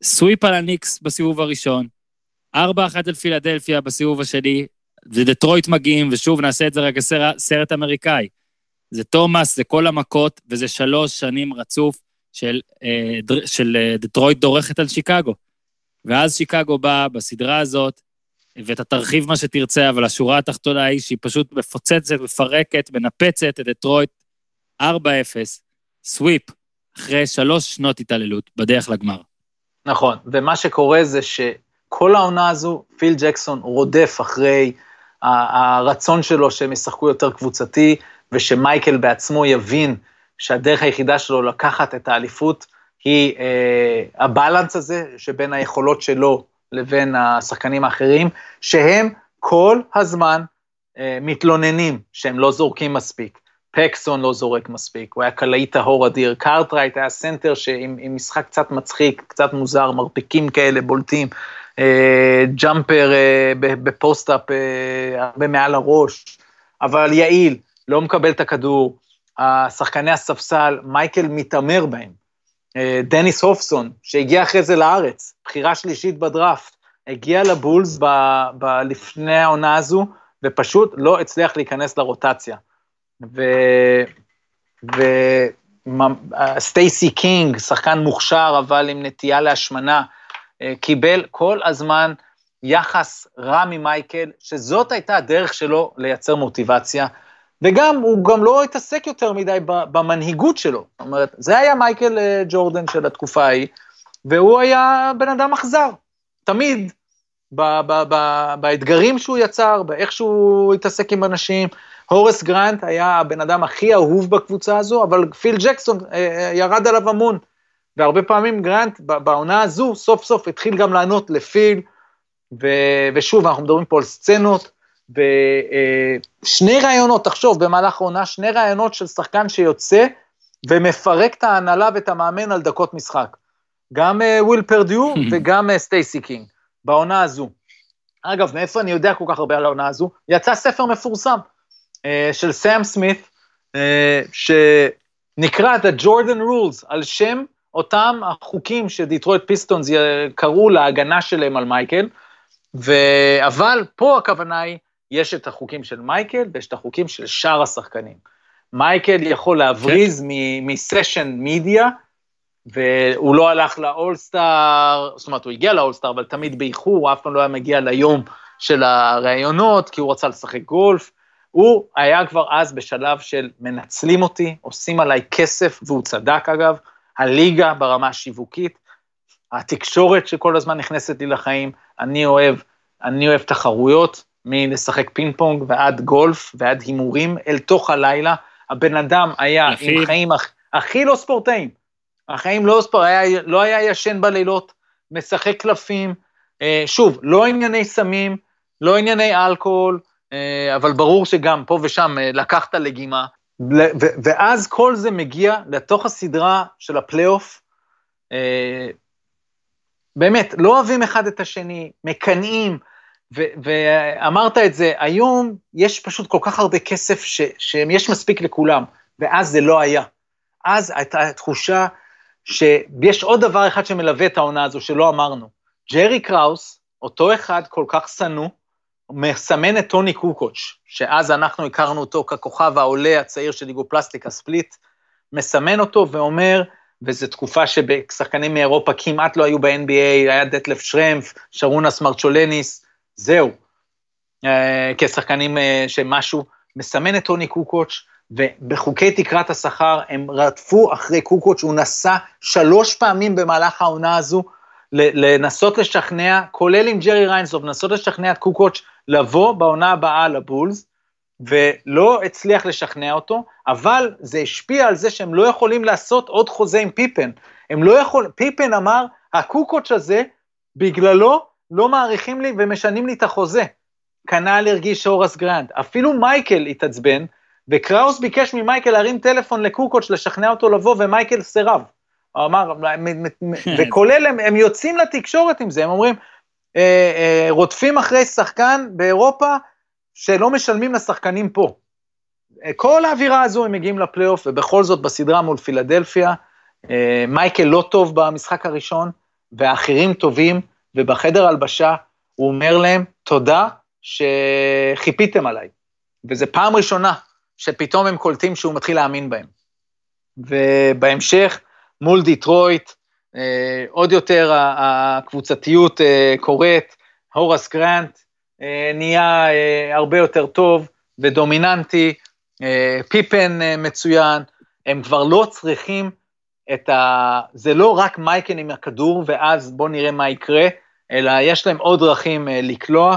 sweep על הניקס בסיבוב הראשון, 4-1 על פילדלפיה בסיבוב השני, ודטרויט מגיעים, ושוב, נעשה את זה רגע סרט אמריקאי. זה תומאס, זה כל המכות, וזה שלוש שנים רצוף של, אה, של אה, דטרויט דורכת על שיקגו. ואז שיקגו באה בסדרה הזאת, ואתה תרחיב מה שתרצה, אבל השורה התחתונה היא שהיא פשוט מפוצצת, מפרקת, מנפצת את דטרויט 4-0, סוויפ, אחרי שלוש שנות התעללות, בדרך לגמר. נכון, ומה שקורה זה שכל העונה הזו, פיל ג'קסון רודף אחרי הרצון שלו שהם ישחקו יותר קבוצתי, ושמייקל בעצמו יבין שהדרך היחידה שלו לקחת את האליפות היא אה, הבלנס הזה שבין היכולות שלו לבין השחקנים האחרים, שהם כל הזמן אה, מתלוננים שהם לא זורקים מספיק. פקסון לא זורק מספיק, הוא היה קלעי טהור אדיר, קארטרייט היה סנטר שעם משחק קצת מצחיק, קצת מוזר, מרפקים כאלה בולטים, אה, jumper אה, ב post-up אה, הרבה מעל הראש, אבל יעיל, לא מקבל את הכדור, השחקני הספסל, מייקל מתעמר בהם. אה, דניס הופסון, שהגיע אחרי זה לארץ, בחירה שלישית בדראפט, הגיע לבולס ב, ב, לפני העונה הזו, ופשוט לא הצליח להיכנס לרוטציה. וסטייסי קינג, שחקן מוכשר אבל עם נטייה להשמנה, אה, קיבל כל הזמן יחס רע ממייקל, שזאת הייתה הדרך שלו לייצר מוטיבציה, וגם, הוא גם לא התעסק יותר מדי במנהיגות שלו. זאת אומרת, זה היה מייקל אה, ג'ורדן של התקופה ההיא, והוא היה בן אדם אכזר. תמיד, ב- ב- ב- באתגרים שהוא יצר, באיך שהוא התעסק עם אנשים, הורס גרנט היה הבן אדם הכי אהוב בקבוצה הזו, אבל פיל ג'קסון אה, אה, ירד עליו המון. והרבה פעמים גרנט בעונה הזו סוף סוף התחיל גם לענות לפיל, ו, ושוב, אנחנו מדברים פה על סצנות, ושני אה, רעיונות, תחשוב, במהלך העונה, שני רעיונות של שחקן שיוצא ומפרק את ההנהלה ואת המאמן על דקות משחק. גם וויל פרדו *laughs* וגם סטייסי קינג, בעונה הזו. אגב, מאיפה אני יודע כל כך הרבה על העונה הזו? יצא ספר מפורסם, אה, של סאם סמית, אה, שנקרא The Jordan Rules, על שם אותם החוקים שדיטרויט פיסטונס קראו להגנה שלהם על מייקל, ו... אבל פה הכוונה היא, יש את החוקים של מייקל ויש את החוקים של שאר השחקנים. מייקל יכול להבריז כן. מ session media, והוא לא הלך לאולסטאר, זאת אומרת, הוא הגיע לאולסטאר, אבל תמיד באיחור, הוא אף פעם לא היה מגיע ליום של הראיונות, כי הוא רצה לשחק גולף. הוא היה כבר אז בשלב של מנצלים אותי, עושים עליי כסף, והוא צדק אגב, הליגה ברמה השיווקית, התקשורת שכל הזמן נכנסת לי לחיים, אני אוהב, אני אוהב תחרויות, מלשחק פינג פונג ועד גולף ועד הימורים אל תוך הלילה. הבן אדם היה יחיד. עם חיים הכ, הכי לא ספורטאים. החיים לא ספורט, היה, לא היה ישן בלילות, משחק קלפים, אה, שוב, לא ענייני סמים, לא ענייני אלכוהול, אה, אבל ברור שגם פה ושם אה, לקחת לגימה, ואז כל זה מגיע לתוך הסדרה של הפלייאוף, אה, באמת, לא אוהבים אחד את השני, מקנאים, ואמרת את זה, היום יש פשוט כל כך הרבה כסף ש- שיש מספיק לכולם, ואז זה לא היה. אז הייתה תחושה שיש עוד דבר אחד שמלווה את העונה הזו שלא אמרנו. ג'רי קראוס, אותו אחד כל כך שנוא, מסמן את טוני קוקוץ', שאז אנחנו הכרנו אותו ככוכב העולה הצעיר של ליגופלסטיקה ספליט, מסמן אותו ואומר, וזו תקופה ששחקנים מאירופה כמעט לא היו ב-NBA, היה דטלף שרמפ, שרונס מרצ'ולניס, זהו. אה, כשחקנים אה, שמשהו, מסמן את טוני קוקוץ', ובחוקי תקרת השכר הם רדפו אחרי קוקוץ', הוא נסע שלוש פעמים במהלך העונה הזו, לנסות לשכנע, כולל עם ג'רי ריינסוב, לנסות לשכנע את קוקוץ' לבוא בעונה הבאה לבולס, ולא הצליח לשכנע אותו, אבל זה השפיע על זה שהם לא יכולים לעשות עוד חוזה עם פיפן. הם לא יכולים, פיפן אמר, הקוקוץ' הזה, בגללו לא מעריכים לי ומשנים לי את החוזה. כנ"ל הרגיש הוראס גרנט. אפילו מייקל התעצבן, וקראוס ביקש ממייקל להרים טלפון לקוקוץ' לשכנע אותו לבוא, ומייקל סירב. הוא אמר, וכולל, הם, הם יוצאים לתקשורת עם זה, הם אומרים, אה, אה, רודפים אחרי שחקן באירופה שלא משלמים לשחקנים פה. אה, כל האווירה הזו הם מגיעים לפלייאוף, ובכל זאת בסדרה מול פילדלפיה, אה, מייקל לא טוב במשחק הראשון, והאחרים טובים, ובחדר הלבשה הוא אומר להם, תודה שחיפיתם עליי. וזו פעם ראשונה שפתאום הם קולטים שהוא מתחיל להאמין בהם. ובהמשך, מול דיטרויט, אה, עוד יותר הקבוצתיות אה, קורית, הורס גרנט אה, נהיה אה, הרבה יותר טוב ודומיננטי, אה, פיפן אה, מצוין, הם כבר לא צריכים את ה... זה לא רק מייקן עם הכדור, ואז בואו נראה מה יקרה, אלא יש להם עוד דרכים אה, לקלוע,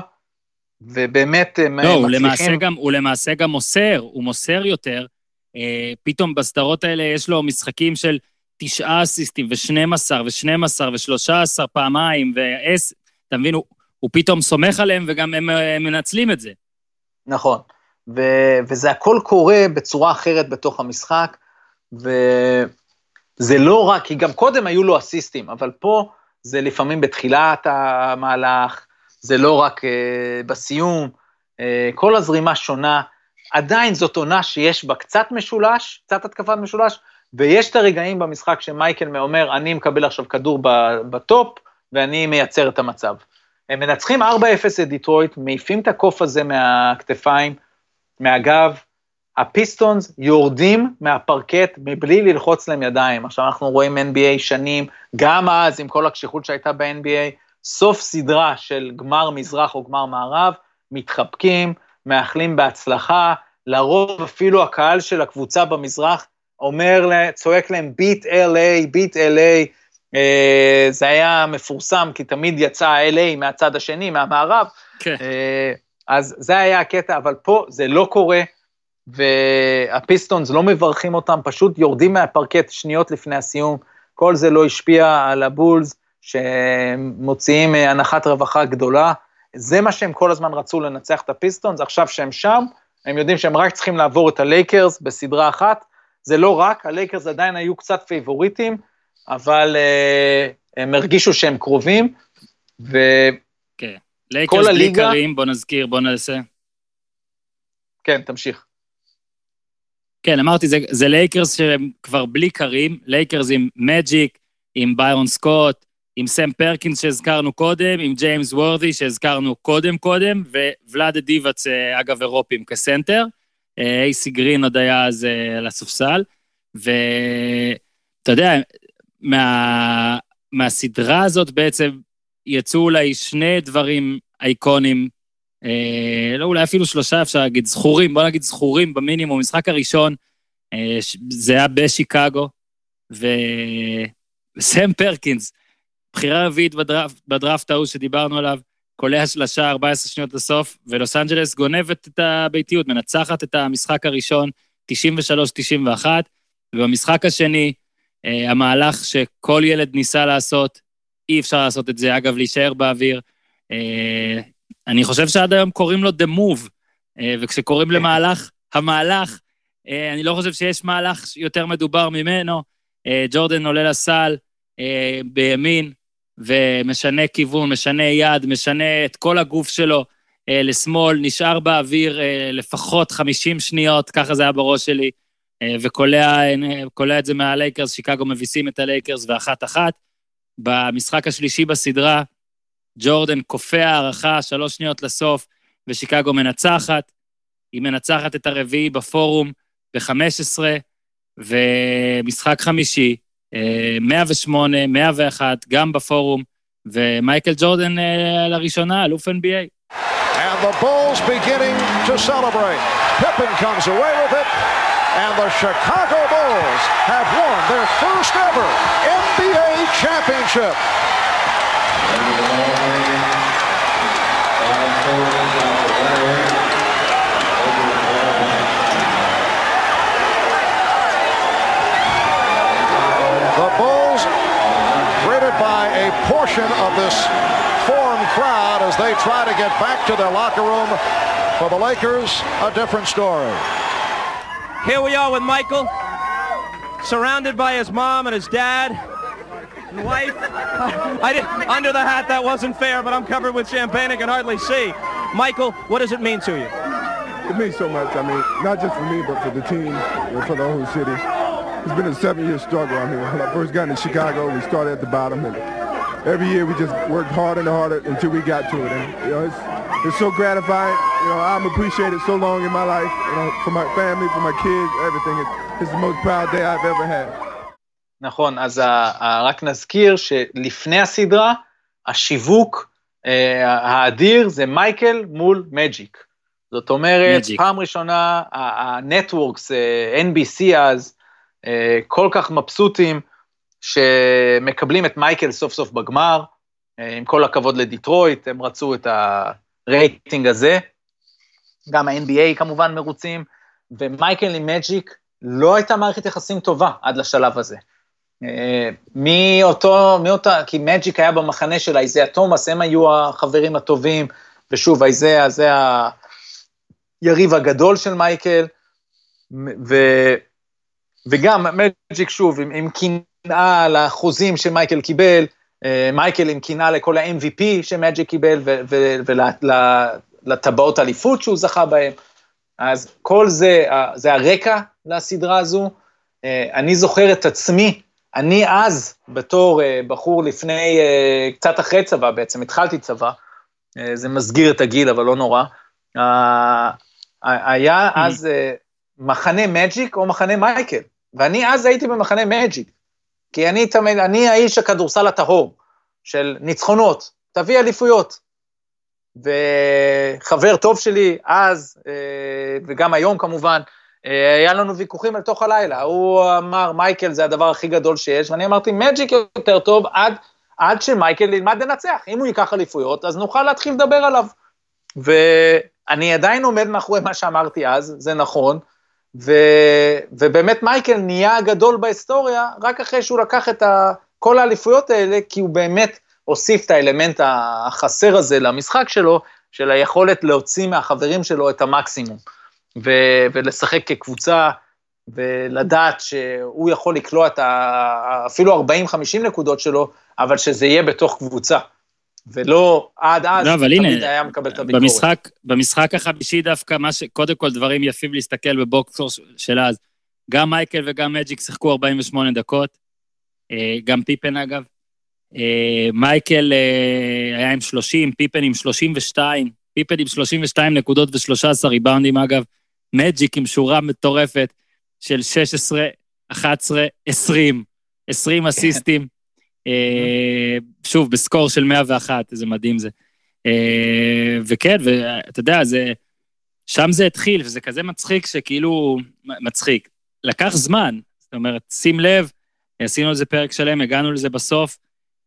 ובאמת הם לא, מצליחים... הוא למעשה, גם, הוא למעשה גם מוסר, הוא מוסר יותר. אה, פתאום בסדרות האלה יש לו משחקים של תשעה אסיסטים ושנים עשר ושנים עשר ושלושה עשר פעמיים ועשר, אתה מבין, הוא, הוא פתאום סומך עליהם וגם הם, הם מנצלים את זה. נכון, ו, וזה הכל קורה בצורה אחרת בתוך המשחק, וזה לא רק, כי גם קודם היו לו אסיסטים, אבל פה זה לפעמים בתחילת המהלך, זה לא רק uh, בסיום, uh, כל הזרימה שונה. עדיין זאת עונה שיש בה קצת משולש, קצת התקפת משולש, ויש את הרגעים במשחק שמייקל אומר, אני מקבל עכשיו כדור בטופ, ואני מייצר את המצב. הם מנצחים 4-0 את דיטרויט, מעיפים את הקוף הזה מהכתפיים, מהגב, הפיסטונס יורדים מהפרקט מבלי ללחוץ להם ידיים. עכשיו אנחנו רואים NBA שנים, גם אז, עם כל הקשיחות שהייתה ב-NBA, סוף סדרה של גמר מזרח או גמר מערב, מתחבקים, מאחלים בהצלחה, לרוב אפילו הקהל של הקבוצה במזרח אומר, צועק להם beat LA, beat LA, אה, זה היה מפורסם, כי תמיד יצא LA מהצד השני, מהמערב, כן. אה, אז זה היה הקטע, אבל פה זה לא קורה, והפיסטונס לא מברכים אותם, פשוט יורדים מהפרקט שניות לפני הסיום, כל זה לא השפיע על הבולס, שמוציאים אה, אנחת רווחה גדולה. זה מה שהם כל הזמן רצו לנצח את הפיסטונס, עכשיו שהם שם, הם יודעים שהם רק צריכים לעבור את הלייקרס בסדרה אחת. זה לא רק, הלייקרס עדיין היו קצת פייבוריטים, אבל אה, הם הרגישו שהם קרובים, ו... כן, לייקרס בלי הליגה... קרים, בוא נזכיר, בוא נעשה. כן, תמשיך. כן, אמרתי, זה, זה לייקרס שהם כבר בלי קרים, לייקרס עם מג'יק, עם ביירון סקוט, עם סם פרקינס שהזכרנו קודם, עם ג'יימס וורת'י שהזכרנו קודם קודם, וולאד דיבאץ', אה, אגב, אירופים כסנטר. אה, אייסי גרין עוד היה אז אה, על הספסל. ואתה יודע, מה, מהסדרה הזאת בעצם יצאו אולי שני דברים אייקונים, אה, לא אולי אפילו שלושה אפשר להגיד, זכורים, בוא נגיד זכורים במינימום. המשחק הראשון, אה, זה היה בשיקגו, וסם פרקינס, בחירה רביעית בדראפט, בדראפט ההוא שדיברנו עליו, קולע שלושה 14 שניות לסוף, ולוס אנג'לס גונבת את הביתיות, מנצחת את המשחק הראשון, 93-91, ובמשחק השני, אה, המהלך שכל ילד ניסה לעשות, אי אפשר לעשות את זה, אגב, להישאר באוויר. אה, אני חושב שעד היום קוראים לו The Move, אה, וכשקוראים למהלך, המהלך, אה, אני לא חושב שיש מהלך יותר מדובר ממנו. אה, ג'ורדן עולה לסל בימין, ומשנה כיוון, משנה יד, משנה את כל הגוף שלו לשמאל, נשאר באוויר לפחות 50 שניות, ככה זה היה בראש שלי, וקולע את זה מהלייקרס, שיקגו מביסים את הלייקרס ואחת-אחת. במשחק השלישי בסדרה, ג'ורדן קופא הערכה, שלוש שניות לסוף, ושיקגו מנצחת. היא מנצחת את הרביעי בפורום ב-15, ומשחק חמישי, 108, 101, גם בפורום, ומייקל ג'ורדן אה, לראשונה, אלוף NBA. And the Bulls beginning to celebrate. Pippen comes away with it. And the Chicago Bulls have won their first ever NBA championship. The Bulls greeted by a portion of this foreign crowd as they try to get back to their locker room. For the Lakers, a different story. Here we are with Michael, surrounded by his mom and his dad and. I did, under the hat, that wasn't fair, but I'm covered with champagne. I can hardly see. Michael, what does it mean to you? It means so much. I mean, not just for me, but for the team, know, for the whole city. It's been a seven-year struggle. I mean, when I first got into Chicago, we started at the bottom, and every year we just worked harder and harder until we got to it. And you know, it's it's so gratifying. You know, I'm appreciated so long in my life. You know, for my family, for my kids, everything. It's, it's the most proud day I've ever had. נכון, אז ה, ה, רק נזכיר שלפני הסדרה, השיווק אה, האדיר זה מייקל מול מג'יק. זאת אומרת, Magic. פעם ראשונה הנטוורקס, אה, NBC אז, אה, כל כך מבסוטים, שמקבלים את מייקל סוף סוף בגמר, אה, עם כל הכבוד לדיטרויט, הם רצו את הרייטינג הזה. גם ה-NBA כמובן מרוצים, ומייקל עם מג'יק לא הייתה מערכת יחסים טובה עד לשלב הזה. אה, מאותו, מאותה, כי מג'יק היה במחנה של אייזאה תומאס, הם היו החברים הטובים, ושוב, אייזאה זה היריב הגדול של מייקל, ו, וגם מג'יק שוב, עם, עם קנאה לאחוזים שמייקל קיבל, אה, מייקל עם קנאה לכל ה-MVP שמג'יק קיבל, ולטבעות אליפות שהוא זכה בהם. אז כל זה, זה הרקע לסדרה הזו. אה, אני זוכר את עצמי, אני אז, בתור אה, בחור לפני, אה, קצת אחרי צבא בעצם, התחלתי צבא, אה, זה מסגיר את הגיל, אבל לא נורא. היה אז מחנה מג'יק או מחנה מייקל, ואני אז הייתי במחנה מג'יק, כי אני תמיד, אני האיש הכדורסל הטהור, של ניצחונות, תביא אליפויות. וחבר טוב שלי אז, וגם היום כמובן, היה לנו ויכוחים אל תוך הלילה. הוא אמר, מייקל זה הדבר הכי גדול שיש, ואני אמרתי, מג'יק יותר טוב עד, עד שמייקל ילמד לנצח. אם הוא ייקח אליפויות, אז נוכל להתחיל לדבר עליו. ואני עדיין עומד מאחורי מה שאמרתי אז, זה נכון, ו, ובאמת מייקל נהיה הגדול בהיסטוריה, רק אחרי שהוא לקח את ה, כל האליפויות האלה, כי הוא באמת הוסיף את האלמנט החסר הזה למשחק שלו, של היכולת להוציא מהחברים שלו את המקסימום. ו- ולשחק כקבוצה, ולדעת שהוא יכול לקלוע את ה- אפילו 40-50 נקודות שלו, אבל שזה יהיה בתוך קבוצה. ולא עד אז, לא, אבל הנה, היה מקבל את הביקורת. במשחק, במשחק החמישי דווקא, מה ש... קודם כל דברים יפים להסתכל בבוקסור של אז. גם מייקל וגם מג'יק שיחקו 48 דקות. אה, גם פיפן אגב. אה, מייקל אה, היה עם 30, פיפן עם 32, פיפן עם 32 נקודות ו-13 ריבאונדים אגב, מג'יק עם שורה מטורפת של 16, 11, 20, 20 אסיסטים. אה, שוב, בסקור של 101, איזה מדהים זה. אה, וכן, ואתה יודע, זה, שם זה התחיל, וזה כזה מצחיק שכאילו, מצחיק. לקח זמן, זאת אומרת, שים לב, עשינו על זה פרק שלם, הגענו לזה בסוף.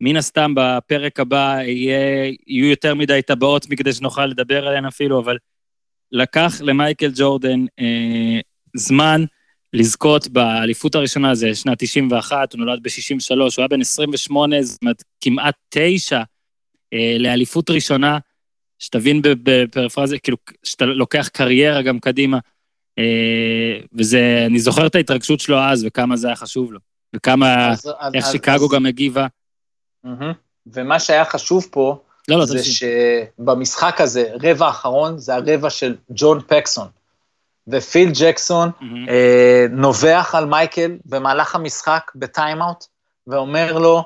מן הסתם בפרק הבא יהיה, יהיו יותר מדי טבעות מכדי שנוכל לדבר עליהן אפילו, אבל לקח למייקל ג'ורדן אה, זמן לזכות באליפות הראשונה, זה שנת 91, הוא נולד ב-63, הוא היה בן 28, זאת אומרת, כמעט תשע אה, לאליפות ראשונה, שתבין בפרפרזה, כאילו, שאתה לוקח קריירה גם קדימה. אה, וזה, אני זוכר את ההתרגשות שלו אז, וכמה זה היה חשוב לו, וכמה, אז, איך אז, שיקגו אז... גם הגיבה. ומה שהיה חשוב פה, לא, לא, זה שבמשחק הזה, רבע האחרון, זה הרבע של ג'ון פקסון. ופיל ג'קסון mm-hmm. אה, נובח על מייקל במהלך המשחק בטיימאוט, ואומר לו,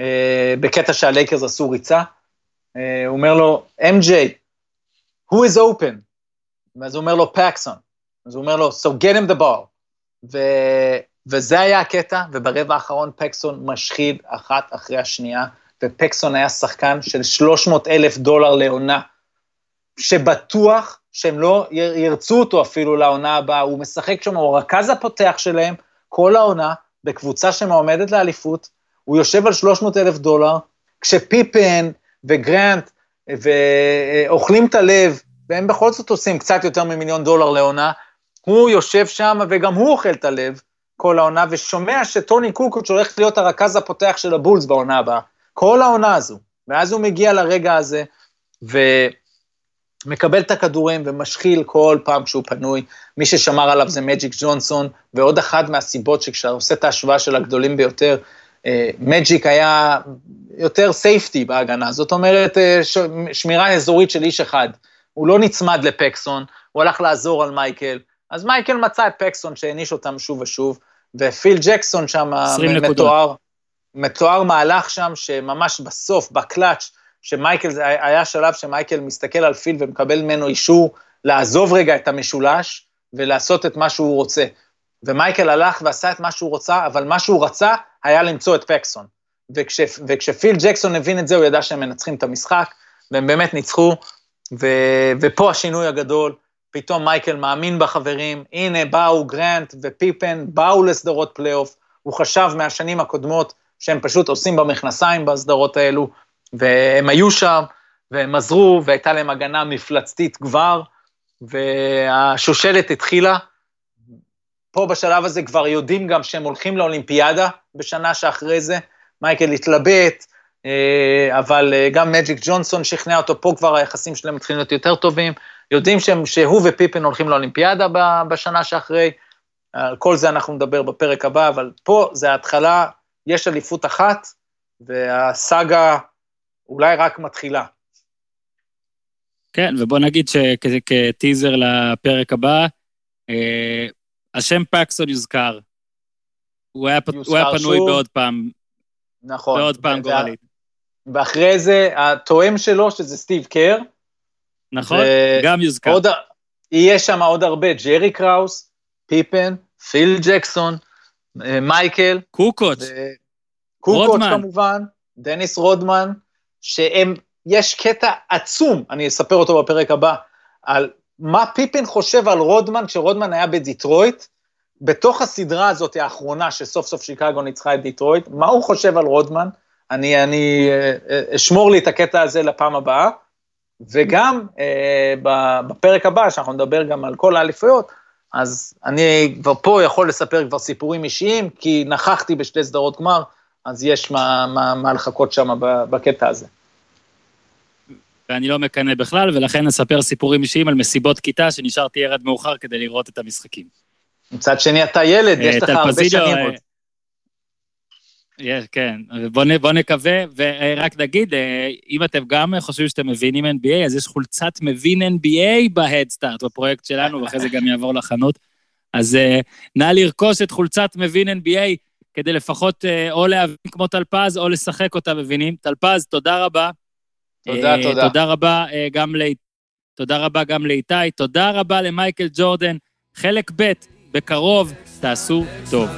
אה, בקטע שהלייקרס עשו ריצה, אה, הוא אומר לו, MJ, who is open? ואז הוא אומר לו, פקסון. אז הוא אומר לו, so get him the ball. ו... וזה היה הקטע, וברבע האחרון פקסון משחיד אחת אחרי השנייה, ופקסון היה שחקן של 300 אלף דולר לעונה, שבטוח שהם לא ירצו אותו אפילו לעונה הבאה, הוא משחק שם, הוא הרכז הפותח שלהם כל העונה, בקבוצה שמועמדת לאליפות, הוא יושב על 300 אלף דולר, כשפיפן וגרנט ואוכלים את הלב, והם בכל זאת עושים קצת יותר ממיליון דולר לעונה, הוא יושב שם וגם הוא אוכל את הלב כל העונה, ושומע שטוני קוקוץ' הולך להיות הרכז הפותח של הבולס בעונה הבאה. כל העונה הזו. ואז הוא מגיע לרגע הזה, ומקבל את הכדורים ומשחיל כל פעם כשהוא פנוי. מי ששמר עליו זה מג'יק ג'ונסון, ועוד אחת מהסיבות שכשאתה עושה את ההשוואה של הגדולים ביותר, אה, מג'יק היה יותר סייפטי בהגנה, זאת אומרת, אה, שמירה אזורית של איש אחד. הוא לא נצמד לפקסון, הוא הלך לעזור על מייקל, אז מייקל מצא את פקסון שהעניש אותם שוב ושוב, ופיל ג'קסון שם מתואר, מתואר מהלך שם שממש בסוף, בקלאץ', שמייקל, היה שלב שמייקל מסתכל על פיל ומקבל ממנו אישור לעזוב רגע את המשולש ולעשות את מה שהוא רוצה. ומייקל הלך ועשה את מה שהוא רוצה, אבל מה שהוא רצה היה למצוא את פקסון. וכש, וכשפיל ג'קסון הבין את זה, הוא ידע שהם מנצחים את המשחק, והם באמת ניצחו, ו, ופה השינוי הגדול, פתאום מייקל מאמין בחברים, הנה באו גרנט ופיפן, באו לסדרות פלייאוף, הוא חשב מהשנים הקודמות שהם פשוט עושים במכנסיים בסדרות האלו, והם היו שם, והם עזרו, והייתה להם הגנה מפלצתית כבר, והשושלת התחילה. פה בשלב הזה כבר יודעים גם שהם הולכים לאולימפיאדה בשנה שאחרי זה, מייקל התלבט, אה, אבל אה, גם מג'יק ג'ונסון שכנע אותו, פה כבר היחסים שלהם מתחילים להיות יותר טובים, יודעים שהם, שהוא ופיפן הולכים לאולימפיאדה בשנה שאחרי, על כל זה אנחנו נדבר בפרק הבא, אבל פה זה ההתחלה, יש אליפות אחת, והסאגה אולי רק מתחילה. כן, ובוא נגיד שכטיזר לפרק הבא, אה, השם פקסון יוזכר. הוא היה, הוא היה פנוי שוב. בעוד פעם. נכון. בעוד פעם גורלית. ואחרי זה, התואם שלו, שזה סטיב קר, נכון, ו... גם יוזכר. עוד... יהיה שם עוד הרבה, ג'רי קראוס, פיפן, פיל ג'קסון, מייקל. קוקוץ'. קוקוץ' רודמן. כמובן, דניס רודמן, שהם, יש קטע עצום, אני אספר אותו בפרק הבא, על מה פיפן חושב על רודמן כשרודמן היה בדיטרויט, בתוך הסדרה הזאת האחרונה, שסוף סוף שיקגו ניצחה את דיטרויט, מה הוא חושב על רודמן? אני, אני אה, אה, אשמור לי את הקטע הזה לפעם הבאה. וגם אה, בפרק הבא, שאנחנו נדבר גם על כל האליפויות, אז אני כבר פה יכול לספר כבר סיפורים אישיים, כי נכחתי בשתי סדרות גמר, אז יש מה, מה, מה לחכות שם בקטע הזה. ואני לא מקנא בכלל, ולכן אספר סיפורים אישיים על מסיבות כיתה שנשארתי ערד מאוחר כדי לראות את המשחקים. מצד שני אתה ילד, יש לך הרבה שנים עוד. יש, כן, בוא, בוא נקווה, ורק נגיד, אה, אם אתם גם חושבים שאתם מבינים NBA, אז יש חולצת מבין NBA בהדסטארט, בפרויקט שלנו, ואחרי זה גם יעבור לחנות. אז uh, נא לרכוש את חולצת מבין NBA, כדי לפחות אה, או להבין כמו טלפז או לשחק אותה, מבינים? טלפז, תודה רבה. תודה, אה, תודה. תודה רבה אה, גם לאיתי. תודה רבה גם לאיתי, תודה רבה למייקל ג'ורדן. חלק ב', בקרוב, תעשו טוב.